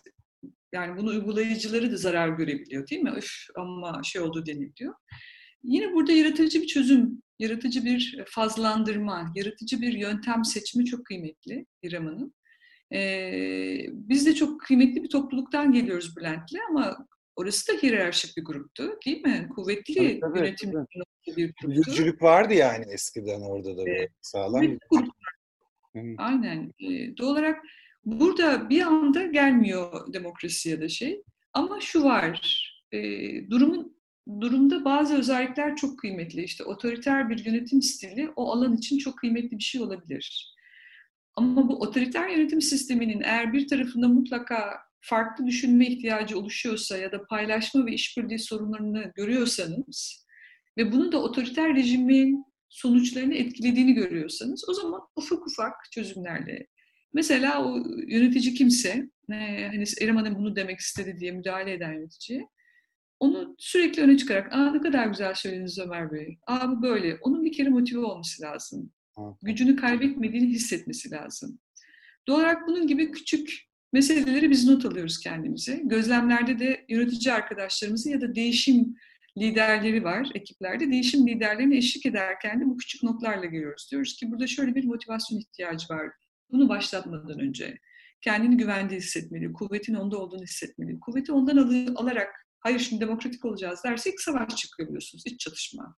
yani bunu uygulayıcıları da zarar görebiliyor değil mi? Öf ama şey oldu deniliyor. Yine burada yaratıcı bir çözüm, yaratıcı bir fazlandırma, yaratıcı bir yöntem seçimi çok kıymetli İrem Hanım. Ee, biz de çok kıymetli bir topluluktan geliyoruz Bülent'le ama orası da hiyerarşik bir gruptu değil mi? Kuvvetli tabii, yönetim tabii. bir gruptu. Yüzcülük vardı yani eskiden orada da evet. sağlam bir grup. Aynen. Ee, doğal olarak burada bir anda gelmiyor demokrasi ya da şey. Ama şu var, e, durumun durumda bazı özellikler çok kıymetli. İşte otoriter bir yönetim stili o alan için çok kıymetli bir şey olabilir. Ama bu otoriter yönetim sisteminin eğer bir tarafında mutlaka farklı düşünme ihtiyacı oluşuyorsa ya da paylaşma ve işbirliği sorunlarını görüyorsanız ve bunu da otoriter rejimin sonuçlarını etkilediğini görüyorsanız o zaman ufak ufak çözümlerle mesela o yönetici kimse e, hani Erem Hanım bunu demek istedi diye müdahale eden yönetici onu sürekli öne çıkarak aa ne kadar güzel söylediniz Ömer Bey. Aa bu böyle. Onun bir kere motive olması lazım. Gücünü kaybetmediğini hissetmesi lazım. Doğal olarak bunun gibi küçük meseleleri biz not alıyoruz kendimize. Gözlemlerde de yönetici arkadaşlarımızın ya da değişim liderleri var ekiplerde. Değişim liderlerine eşlik ederken de bu küçük notlarla geliyoruz. Diyoruz ki burada şöyle bir motivasyon ihtiyacı var. Bunu başlatmadan önce. Kendini güvende hissetmeli, kuvvetin onda olduğunu hissetmeli. Kuvveti ondan al- alarak hayır şimdi demokratik olacağız dersek savaş çıkıyor biliyorsunuz, iç çatışma.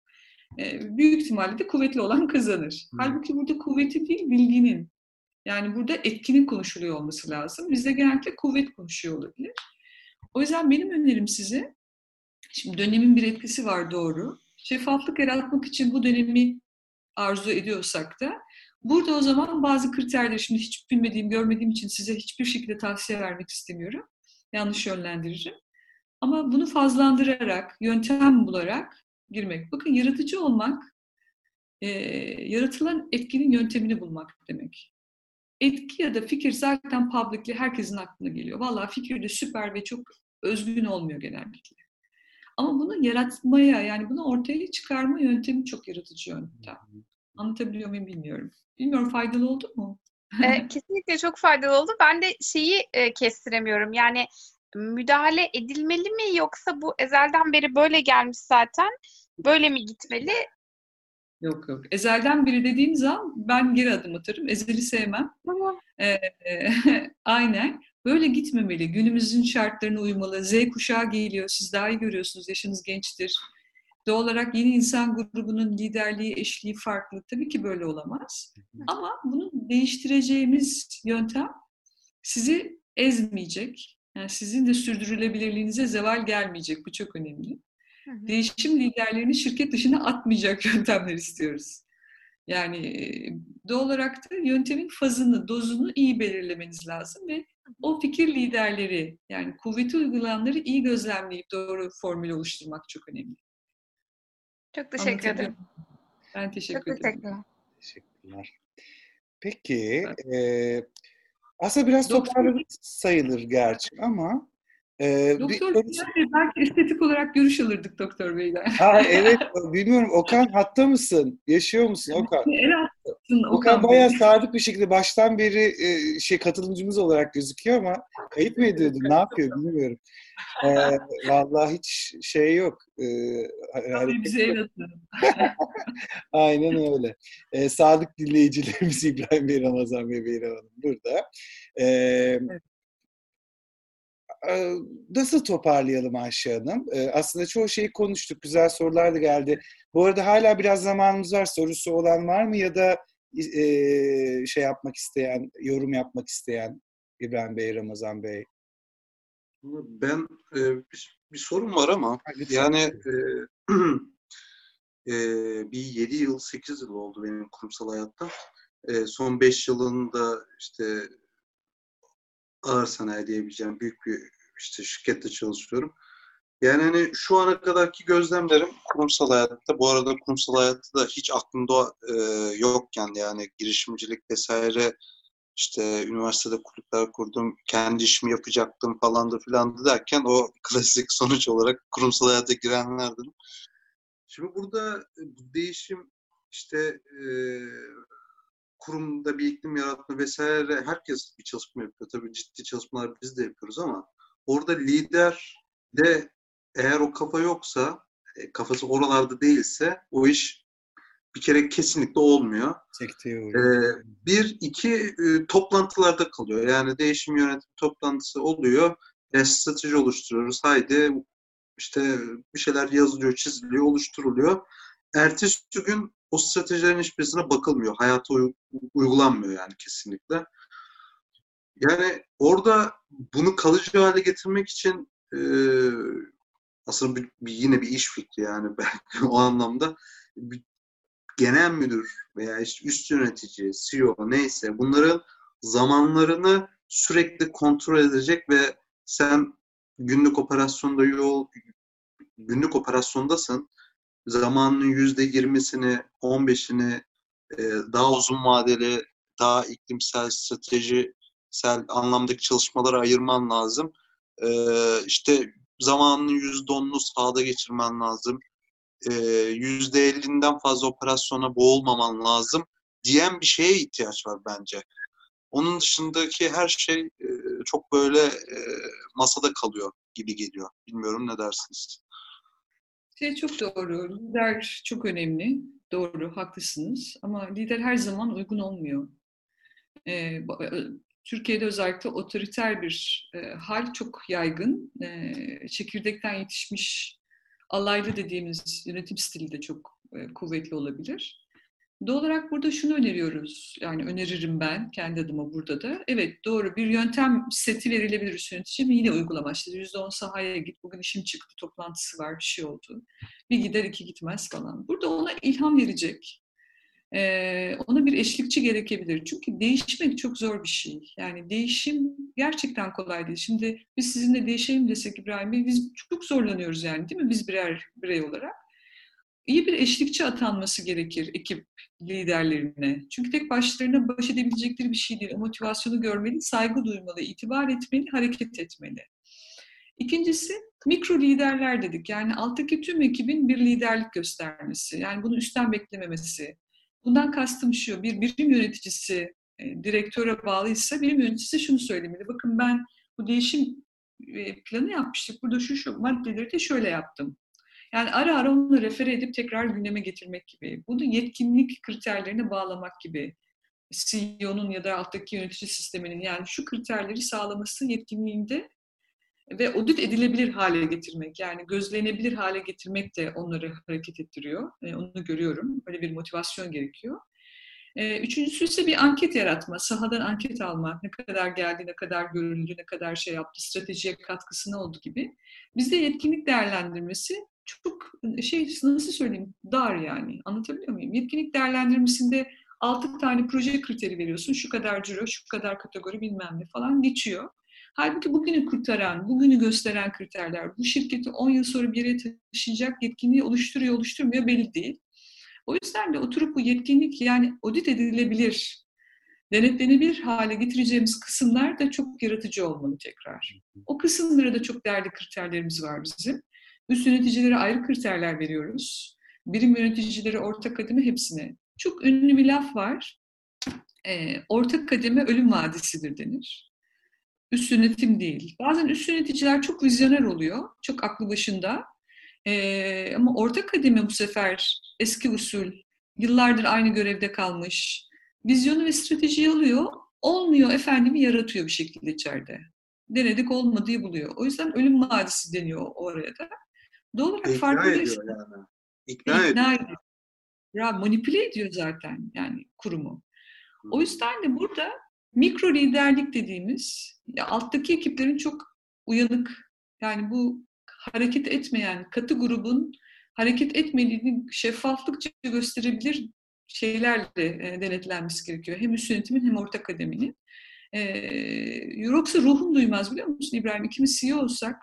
Ee, büyük ihtimalle de kuvvetli olan kazanır. Hmm. Halbuki burada kuvveti değil, bilginin, yani burada etkinin konuşuluyor olması lazım. Bizde genellikle kuvvet konuşuyor olabilir. O yüzden benim önerim size, şimdi dönemin bir etkisi var doğru. Şeffaflık yaratmak için bu dönemi arzu ediyorsak da burada o zaman bazı kriterleri şimdi hiç bilmediğim, görmediğim için size hiçbir şekilde tavsiye vermek istemiyorum. Yanlış yönlendiririm. Ama bunu fazlandırarak, yöntem bularak girmek. Bakın yaratıcı olmak, e, yaratılan etkinin yöntemini bulmak demek etki ya da fikir zaten publicly herkesin aklına geliyor. Vallahi fikir de süper ve çok özgün olmuyor genellikle. Ama bunu yaratmaya yani bunu ortaya çıkarma yöntemi çok yaratıcı yöntem. Anlatabiliyor muyum bilmiyorum. Bilmiyorum faydalı oldu mu? e, kesinlikle çok faydalı oldu. Ben de şeyi e, kestiremiyorum. Yani müdahale edilmeli mi yoksa bu ezelden beri böyle gelmiş zaten böyle mi gitmeli? Yok yok. Ezelden biri dediğim zaman ben geri adım atarım. Ezeli sevmem. Tamam. Ee, aynen. Böyle gitmemeli. Günümüzün şartlarına uymalı. Z kuşağı geliyor. Siz daha iyi görüyorsunuz. Yaşınız gençtir. Doğal olarak yeni insan grubunun liderliği, eşliği farklı. Tabii ki böyle olamaz. Ama bunu değiştireceğimiz yöntem sizi ezmeyecek. Yani sizin de sürdürülebilirliğinize zeval gelmeyecek. Bu çok önemli. Değişim liderlerini şirket dışına atmayacak yöntemler istiyoruz. Yani doğal olarak da yöntemin fazını, dozunu iyi belirlemeniz lazım ve o fikir liderleri yani kuvveti uygulayanları iyi gözlemleyip doğru formül oluşturmak çok önemli. Çok teşekkür ederim. Ben teşekkür Çok ederim. Teşekkürler. Teşekkürler. Peki, e, aslında biraz toparladık sayılır gerçi ama ee, doktor bir, yani belki estetik olarak görüş alırdık doktor beyden. Ha, evet bilmiyorum Okan hatta mısın? Yaşıyor musun Okan? Evet Okan, Okan bayağı sadık bir şekilde baştan beri e, şey katılımcımız olarak gözüküyor ama kayıp mı ediyordu ne yapıyor bilmiyorum. Ee, vallahi hiç şey yok. Ee, bize el Aynen öyle. Ee, sadık dinleyicilerimiz İbrahim Bey, Ramazan Bey, Beyra Hanım burada. Ee, evet nasıl toparlayalım Ayşe Hanım? Aslında çoğu şeyi konuştuk. Güzel sorular da geldi. Bu arada hala biraz zamanımız var. Sorusu olan var mı? Ya da şey yapmak isteyen, yorum yapmak isteyen İbrahim Bey, Ramazan Bey? Ben bir, bir sorum var ama yani e, bir 7 yıl, 8 yıl oldu benim kurumsal hayatta. son 5 yılında işte ağır sanayi diyebileceğim büyük bir işte şirkette çalışıyorum. Yani hani şu ana kadarki gözlemlerim kurumsal hayatta, bu arada kurumsal hayatta da hiç aklımda e, yokken yani girişimcilik vesaire işte üniversitede kulüpler kurdum, kendi işimi yapacaktım falan da filan derken o klasik sonuç olarak kurumsal hayata girenlerdim. Şimdi burada e, değişim işte e, kurumda bir iklim yaratma vesaire herkes bir çalışma yapıyor. Tabii ciddi çalışmalar biz de yapıyoruz ama orada lider de eğer o kafa yoksa, e, kafası oralarda değilse o iş bir kere kesinlikle olmuyor. Ee, bir, iki e, toplantılarda kalıyor. Yani değişim yönetim toplantısı oluyor. E, strateji oluşturuyoruz. Haydi işte bir şeyler yazılıyor, çiziliyor, oluşturuluyor. Ertesi gün o stratejilerin hiçbirisine bakılmıyor. Hayata uygulanmıyor yani kesinlikle. Yani orada bunu kalıcı hale getirmek için e, aslında bir, bir, yine bir iş fikri yani belki o anlamda bir genel müdür veya işte üst yönetici, CEO neyse bunların zamanlarını sürekli kontrol edecek ve sen günlük operasyonda yol günlük operasyondasın zamanının yüzde yirmisini, on beşini e, daha uzun vadeli, daha iklimsel, stratejisel anlamdaki çalışmalara ayırman lazım. E, işte zamanının yüzde onunu sahada geçirmen lazım. E, yüzde ellinden fazla operasyona boğulmaman lazım diyen bir şeye ihtiyaç var bence. Onun dışındaki her şey çok böyle masada kalıyor gibi geliyor. Bilmiyorum ne dersiniz? Şey çok doğru. Lider çok önemli. Doğru, haklısınız. Ama lider her zaman uygun olmuyor. Ee, Türkiye'de özellikle otoriter bir e, hal çok yaygın. E, çekirdekten yetişmiş alaylı dediğimiz yönetim stili de çok e, kuvvetli olabilir. Doğal olarak burada şunu öneriyoruz, yani öneririm ben kendi adıma burada da. Evet doğru bir yöntem seti verilebilir yönetici mi yine uygulama. İşte %10 sahaya git, bugün işim çıktı, toplantısı var, bir şey oldu. Bir gider iki gitmez falan. Burada ona ilham verecek, ee, ona bir eşlikçi gerekebilir. Çünkü değişmek çok zor bir şey. Yani değişim gerçekten kolay değil. Şimdi biz sizinle değişelim desek İbrahim Bey, biz çok zorlanıyoruz yani değil mi? Biz birer birey olarak iyi bir eşlikçi atanması gerekir ekip liderlerine. Çünkü tek başlarına baş edebilecekleri bir şey değil. O motivasyonu görmeli, saygı duymalı, itibar etmeli, hareket etmeli. İkincisi mikro liderler dedik. Yani alttaki tüm ekibin bir liderlik göstermesi. Yani bunu üstten beklememesi. Bundan kastım şu, bir birim yöneticisi e, direktöre bağlıysa birim yöneticisi şunu söylemeli. Bakın ben bu değişim e, planı yapmıştık. Burada şu şu maddeleri de şöyle yaptım. Yani ara ara onu refere edip tekrar gündeme getirmek gibi. Bunu yetkinlik kriterlerine bağlamak gibi. CEO'nun ya da alttaki yönetici sisteminin yani şu kriterleri sağlaması yetkinliğinde ve audit edilebilir hale getirmek yani gözlenebilir hale getirmek de onları hareket ettiriyor. E, onu görüyorum. Böyle bir motivasyon gerekiyor. E, üçüncüsü ise bir anket yaratma, sahadan anket alma, ne kadar geldi, ne kadar görüldü, ne kadar şey yaptı, stratejiye katkısı ne oldu gibi. Bizde yetkinlik değerlendirmesi çok şey nasıl söyleyeyim dar yani anlatabiliyor muyum? Yetkinlik değerlendirmesinde altı tane proje kriteri veriyorsun. Şu kadar ciro, şu kadar kategori bilmem ne falan geçiyor. Halbuki bugünü kurtaran, bugünü gösteren kriterler bu şirketi 10 yıl sonra bir yere taşıyacak yetkinliği oluşturuyor, oluşturmuyor belli değil. O yüzden de oturup bu yetkinlik yani audit edilebilir, denetlenebilir hale getireceğimiz kısımlar da çok yaratıcı olmalı tekrar. O kısımlara da çok değerli kriterlerimiz var bizim. Üst yöneticilere ayrı kriterler veriyoruz. Birim yöneticileri, orta kademe hepsine. Çok ünlü bir laf var. E, orta kademe ölüm vadisidir denir. Üst yönetim değil. Bazen üst yöneticiler çok vizyoner oluyor. Çok aklı başında. E, ama orta kademe bu sefer eski usul, yıllardır aynı görevde kalmış. Vizyonu ve stratejiyi alıyor. Olmuyor efendimi yaratıyor bir şekilde içeride. Denedik olmadığı buluyor. O yüzden ölüm vadisi deniyor oraya da. Doğal olarak İkna farklı ediyor yani. İkna, İkna ediyor. ediyor. Ya manipüle ediyor zaten yani kurumu. O yüzden de burada mikro liderlik dediğimiz ya alttaki ekiplerin çok uyanık yani bu hareket etmeyen katı grubun hareket etmediğini şeffaflıkça gösterebilir şeylerle e, denetlenmesi gerekiyor. Hem üst yönetimin hem orta kademinin. E, yoksa ruhum duymaz biliyor musun İbrahim? İkimiz CEO olsak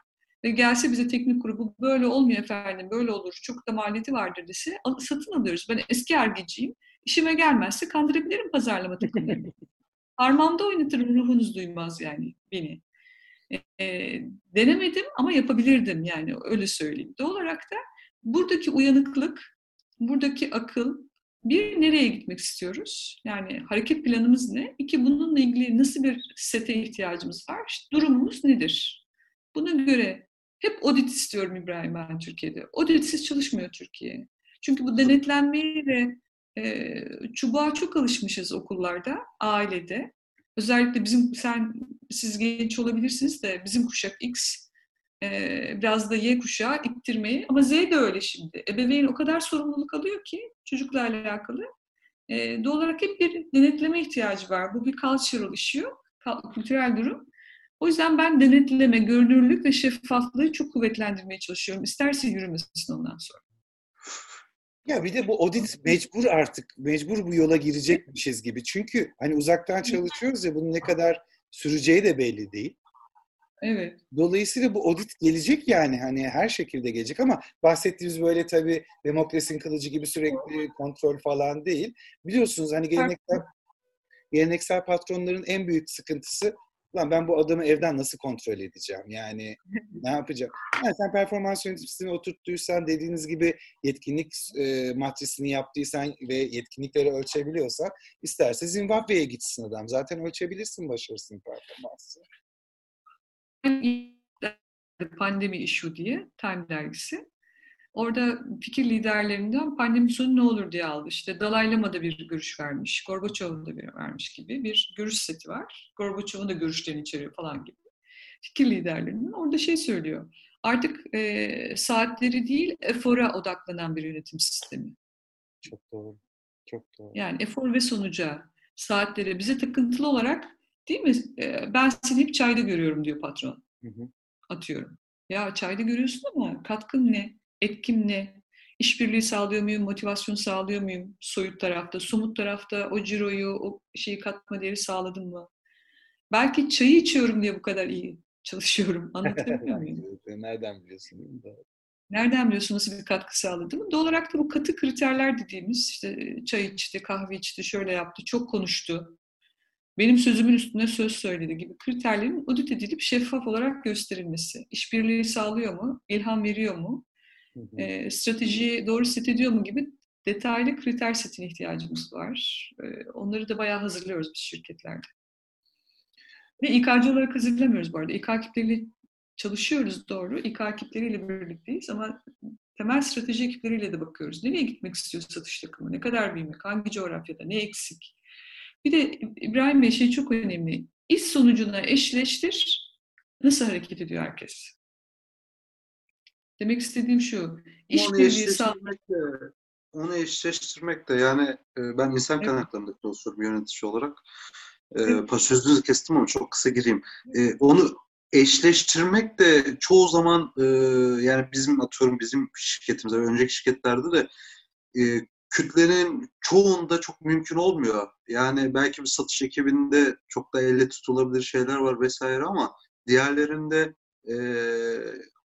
ve gelse bize teknik grubu böyle olmuyor efendim, böyle olur, çok da maliyeti vardır dese satın alıyoruz. Ben eski ergeciyim. İşime gelmezse kandırabilirim pazarlama takımlarını. Parmağımda oynatırım ruhunuz duymaz yani beni. E, e, denemedim ama yapabilirdim yani öyle söyleyeyim. Doğal olarak da buradaki uyanıklık, buradaki akıl, bir nereye gitmek istiyoruz? Yani hareket planımız ne? İki bununla ilgili nasıl bir sete ihtiyacımız var? İşte durumumuz nedir? Buna göre hep audit istiyorum İbrahim ben Türkiye'de. Auditsiz çalışmıyor Türkiye. Çünkü bu denetlenmeyi ve e, çubuğa çok alışmışız okullarda, ailede. Özellikle bizim, sen siz genç olabilirsiniz de bizim kuşak X, e, biraz da Y kuşağı ittirmeyi ama Z de öyle şimdi. Ebeveyn o kadar sorumluluk alıyor ki çocukla alakalı. E, doğal olarak hep bir denetleme ihtiyacı var. Bu bir cultural issue, kültürel durum. O yüzden ben denetleme, görünürlük ve şeffaflığı çok kuvvetlendirmeye çalışıyorum. İsterse yürümesin ondan sonra. Ya bir de bu audit mecbur artık, mecbur bu yola girecekmişiz gibi. Çünkü hani uzaktan çalışıyoruz ya bunun ne kadar süreceği de belli değil. Evet. Dolayısıyla bu audit gelecek yani hani her şekilde gelecek ama bahsettiğimiz böyle tabii demokrasinin kılıcı gibi sürekli kontrol falan değil. Biliyorsunuz hani geleneksel, geleneksel patronların en büyük sıkıntısı Lan ben bu adamı evden nasıl kontrol edeceğim? Yani ne yapacağım? Yani sen performans yöneticisini oturttuysan, dediğiniz gibi yetkinlik e, matrisini yaptıysan ve yetkinlikleri ölçebiliyorsan isterse Zimbabwe'ye gitsin adam. Zaten ölçebilirsin başarısını performansı. Pandemi issue diye Time dergisi. Orada fikir liderlerinden pandemi sonu ne olur diye aldı. İşte Dalai Lama da bir görüş vermiş, Gorbaçov da bir vermiş gibi bir görüş seti var. Gorbaçov'un da görüşlerini içeriyor falan gibi. Fikir liderlerinin orada şey söylüyor. Artık e, saatleri değil, efora odaklanan bir yönetim sistemi. Çok doğru. Çok doğru. Yani efor ve sonuca, saatlere bize takıntılı olarak değil mi? E, ben seni hep çayda görüyorum diyor patron. Hı hı. Atıyorum. Ya çayda görüyorsun ama katkın ne? Etkim ne? İşbirliği sağlıyor muyum, motivasyon sağlıyor muyum soyut tarafta, somut tarafta o ciroyu, o şeyi katma değeri sağladım mı? Belki çayı içiyorum diye bu kadar iyi çalışıyorum. Anlatabiliyor muyum? Nereden biliyorsun? Nereden biliyorsun nasıl bir katkı sağladım? Doğal olarak da bu katı kriterler dediğimiz işte çay içti, kahve içti, şöyle yaptı, çok konuştu. Benim sözümün üstüne söz söyledi gibi kriterlerin audit edilip şeffaf olarak gösterilmesi. İşbirliği sağlıyor mu? İlham veriyor mu? E, stratejiyi doğru set ediyor mu gibi detaylı kriter setine ihtiyacımız var. E, onları da bayağı hazırlıyoruz biz şirketlerde. Ve İK'cı olarak hazırlamıyoruz bu arada. İK ekipleriyle çalışıyoruz doğru. İK ekipleriyle birlikteyiz ama temel strateji ekipleriyle de bakıyoruz. Nereye gitmek istiyor satış takımı? Ne kadar büyümek? Hangi coğrafyada? Ne eksik? Bir de İbrahim Bey şey çok önemli. İş sonucuna eşleştir. Nasıl hareket ediyor herkes? Demek istediğim şu. İş eşleştirmek de, onu eşleştirmek de yani e, ben insan evet. kaynaklarında çalışıyorum yönetici olarak. E, evet. Sözünüzü kestim ama çok kısa gireyim. E, onu eşleştirmek de çoğu zaman e, yani bizim atıyorum bizim şirketimizde önceki şirketlerde de e, kütlenin çoğunda çok mümkün olmuyor. Yani belki bir satış ekibinde çok da elle tutulabilir şeyler var vesaire ama diğerlerinde e,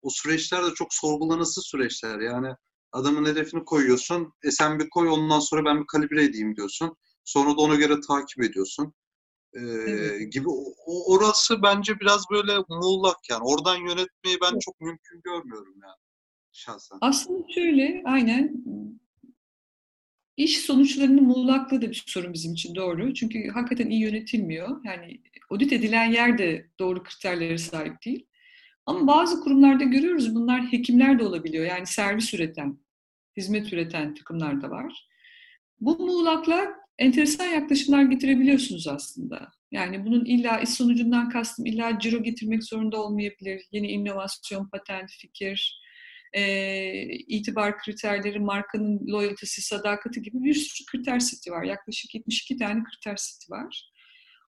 o süreçler de çok sorgulanası süreçler. Yani Adamın hedefini koyuyorsun. E sen bir koy ondan sonra ben bir kalibre edeyim diyorsun. Sonra da ona göre takip ediyorsun. Ee, evet. gibi orası bence biraz böyle muğlak yani. Oradan yönetmeyi ben çok mümkün görmüyorum yani şahsen. Aslında şöyle aynen iş sonuçlarının muğlaklığı da bir sorun bizim için doğru. Çünkü hakikaten iyi yönetilmiyor. Yani audit edilen yer de doğru kriterlere sahip değil. Ama bazı kurumlarda görüyoruz bunlar hekimler de olabiliyor. Yani servis üreten, hizmet üreten takımlar da var. Bu muğlaklar enteresan yaklaşımlar getirebiliyorsunuz aslında. Yani bunun illa iş sonucundan kastım illa ciro getirmek zorunda olmayabilir. Yeni inovasyon, patent, fikir, e, itibar kriterleri, markanın loyaltisi, sadakati gibi bir sürü kriter seti var. Yaklaşık 72 tane kriter seti var.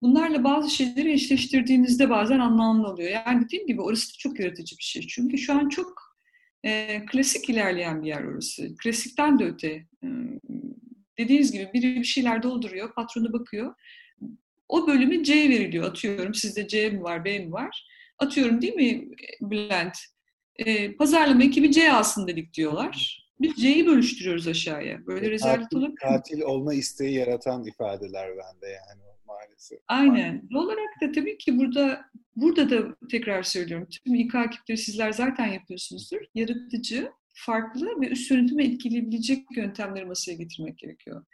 Bunlarla bazı şeyleri eşleştirdiğinizde bazen anlamlı oluyor. Yani dediğim gibi orası da çok yaratıcı bir şey. Çünkü şu an çok e, klasik ilerleyen bir yer orası. Klasikten de öte. E, dediğiniz gibi biri bir şeyler dolduruyor, patronu bakıyor. O bölümü C veriliyor. Atıyorum sizde C mi var, B mi var? Atıyorum değil mi Bülent? E, pazarlama ekibi C alsın dedik diyorlar. Biz C'yi bölüştürüyoruz aşağıya. Böyle e, rezalet olabilir Katil olma isteği yaratan ifadeler bende yani maalesef. Aynen. Doğal olarak da tabii ki burada burada da tekrar söylüyorum. Tüm İK ekipleri sizler zaten yapıyorsunuzdur. Yaratıcı, farklı ve üst yönetimi etkileyebilecek yöntemleri masaya getirmek gerekiyor.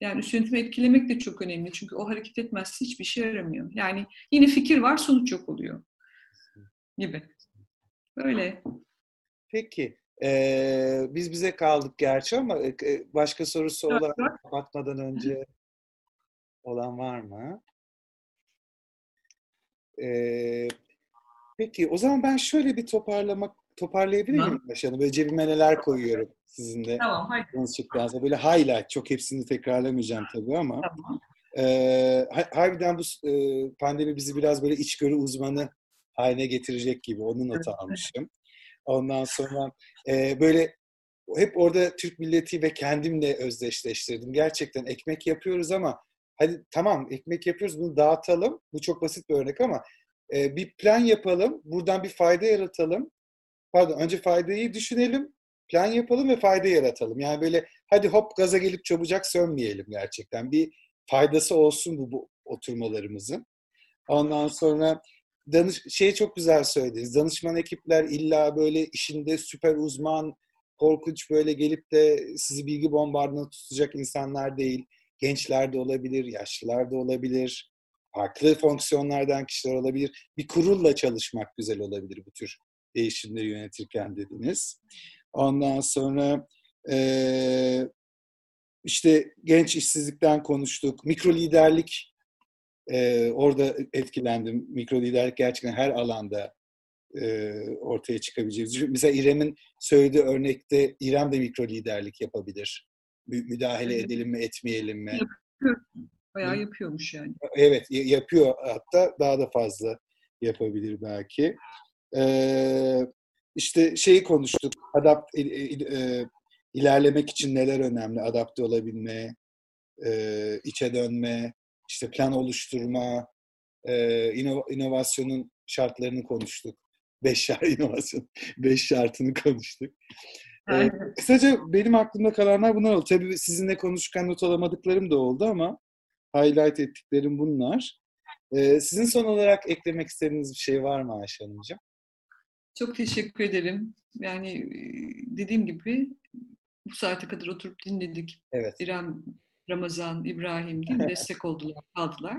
Yani üst yönetimi etkilemek de çok önemli. Çünkü o hareket etmezse hiçbir şey yaramıyor. Yani yine fikir var, sonuç yok oluyor. Gibi. Böyle. Peki. Ee, biz bize kaldık gerçi ama e, başka sorusu olan kapatmadan önce olan var mı? Ee, peki o zaman ben şöyle bir toparlamak toparlayabilir miyim Başkanım? Böyle cebime neler koyuyorum sizinle. Tamam, haydi. Çıktıktan böyle highlight, çok hepsini tekrarlamayacağım tabii ama. Tamam. E, harbiden bu e, pandemi bizi biraz böyle içgörü uzmanı haline getirecek gibi. Onu not almışım. Ondan sonra e, böyle hep orada Türk milleti ve kendimle özdeşleştirdim. Gerçekten ekmek yapıyoruz ama hadi tamam ekmek yapıyoruz bunu dağıtalım. Bu çok basit bir örnek ama e, bir plan yapalım. Buradan bir fayda yaratalım. Pardon önce faydayı düşünelim. Plan yapalım ve fayda yaratalım. Yani böyle hadi hop gaza gelip çabucak sönmeyelim gerçekten. Bir faydası olsun bu, bu oturmalarımızın. Ondan sonra danış şey çok güzel söylediniz. Danışman ekipler illa böyle işinde süper uzman, korkunç böyle gelip de sizi bilgi bombardına tutacak insanlar değil. Gençler de olabilir, yaşlılar da olabilir, farklı fonksiyonlardan kişiler olabilir. Bir kurulla çalışmak güzel olabilir bu tür değişimleri yönetirken dediniz. Ondan sonra e, işte genç işsizlikten konuştuk. Mikro liderlik e, orada etkilendim. Mikro liderlik gerçekten her alanda ortaya çıkabileceğimiz. Mesela İrem'in söylediği örnekte İrem de mikro liderlik yapabilir. Müdahale edelim mi etmeyelim mi? Yapıyor. Bayağı yapıyormuş yani. Evet yapıyor. Hatta daha da fazla yapabilir belki. Ee, işte şeyi konuştuk. Adapt e, e, ilerlemek için neler önemli? Adapte olabilme, e, içe dönme, işte plan oluşturma, e, inovasyonun şartlarını konuştuk. Beş şart inovasyon, beş şartını konuştuk. Ee, kısaca benim aklımda kalanlar bunlar oldu. Tabii sizinle konuşurken not alamadıklarım da oldu ama highlight ettiklerim bunlar. Ee, sizin son olarak eklemek istediğiniz bir şey var mı Ayşe Hanımcığım? Çok teşekkür ederim. Yani dediğim gibi bu saate kadar oturup dinledik. Evet. İrem, Ramazan, İbrahim değil mi? destek oldular, kaldılar.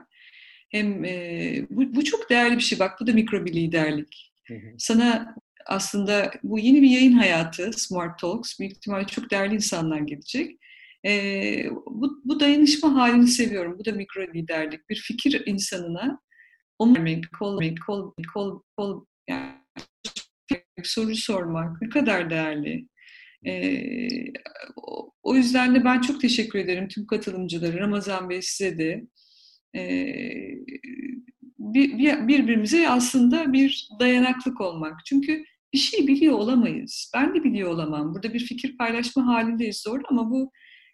Hem e, bu, bu çok değerli bir şey. Bak bu da mikro bir liderlik. Sana aslında bu yeni bir yayın hayatı, Smart Talks. Büyük ihtimalle çok değerli insanlar gelecek. E, bu, bu dayanışma halini seviyorum. Bu da mikro liderlik. Bir fikir insanına onu vermek, kol kol, kol, yani soru sormak ne kadar değerli. Ee, o yüzden de ben çok teşekkür ederim tüm katılımcılara, Ramazan Bey size de. Bir, bir, birbirimize aslında bir dayanaklık olmak. Çünkü bir şey biliyor olamayız. Ben de biliyor olamam. Burada bir fikir paylaşma halindeyiz zor ama bu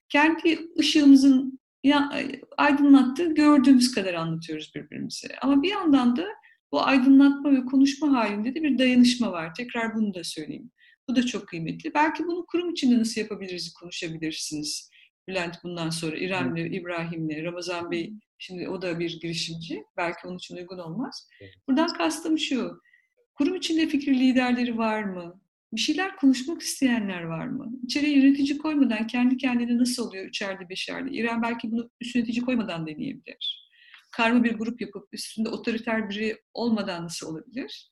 kendi ışığımızın ya, aydınlattığı gördüğümüz kadar anlatıyoruz birbirimize. Ama bir yandan da bu aydınlatma ve konuşma halinde de bir dayanışma var. Tekrar bunu da söyleyeyim. Bu da çok kıymetli. Belki bunu kurum içinde nasıl yapabiliriz konuşabilirsiniz. Bülent bundan sonra İrem'le, İbrahim'le, Ramazan Bey şimdi o da bir girişimci. Belki onun için uygun olmaz. Buradan kastım şu. Kurum içinde fikir liderleri var mı? Bir şeyler konuşmak isteyenler var mı? İçeriye yönetici koymadan kendi kendine nasıl oluyor üçerli beşerli? İrem belki bunu üst yönetici koymadan deneyebilir. Karma bir grup yapıp üstünde otoriter biri olmadan nasıl olabilir?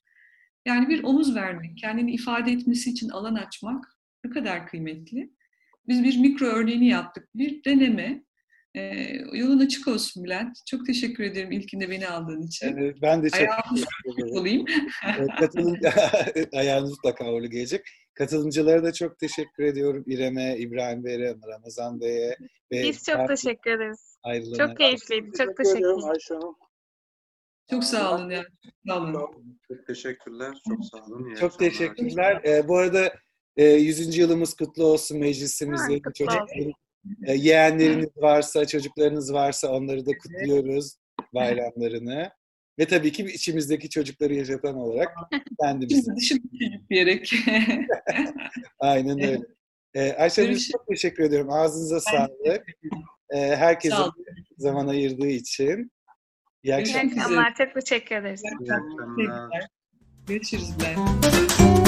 Yani bir omuz vermek, kendini ifade etmesi için alan açmak ne kadar kıymetli. Biz bir mikro örneğini yaptık. Bir deneme. E, yolun açık olsun Bülent. Çok teşekkür ederim ilkinde beni aldığın için. Evet, ben de çok Ayağımız olayım. Katılımcı, ayağınız mutlaka uğurlu gelecek. Katılımcılara da çok teşekkür ediyorum. İrem'e, İbrahim Bey'e, Ramazan Bey'e. Ve Biz çok teşekkür ederiz. Ayrılana. Çok keyifliydi. Çok teşekkür Ayşe Hanım. Çok sağ olun ya. Sağ olun. Çok teşekkürler. Çok sağ olun. İyi Çok teşekkürler. Ee, bu arada e, 100. yılımız kutlu olsun meclisimizde. Ha, kutlu Çocukların, e, yeğenleriniz varsa, çocuklarınız varsa onları da kutluyoruz bayramlarını. Ve tabii ki içimizdeki çocukları yaşatan olarak kendimiz. Şimdi dışında çocuk diyerek. Aynen öyle. Ee, Ayşe Hanım çok teşekkür ediyorum. Ağzınıza sağlık. Ee, herkese Sağ zaman ayırdığı için. İyi akşamlar. İyi akşamlar. Çok teşekkür ederiz. İyi akşamlar. Görüşürüz Bülent.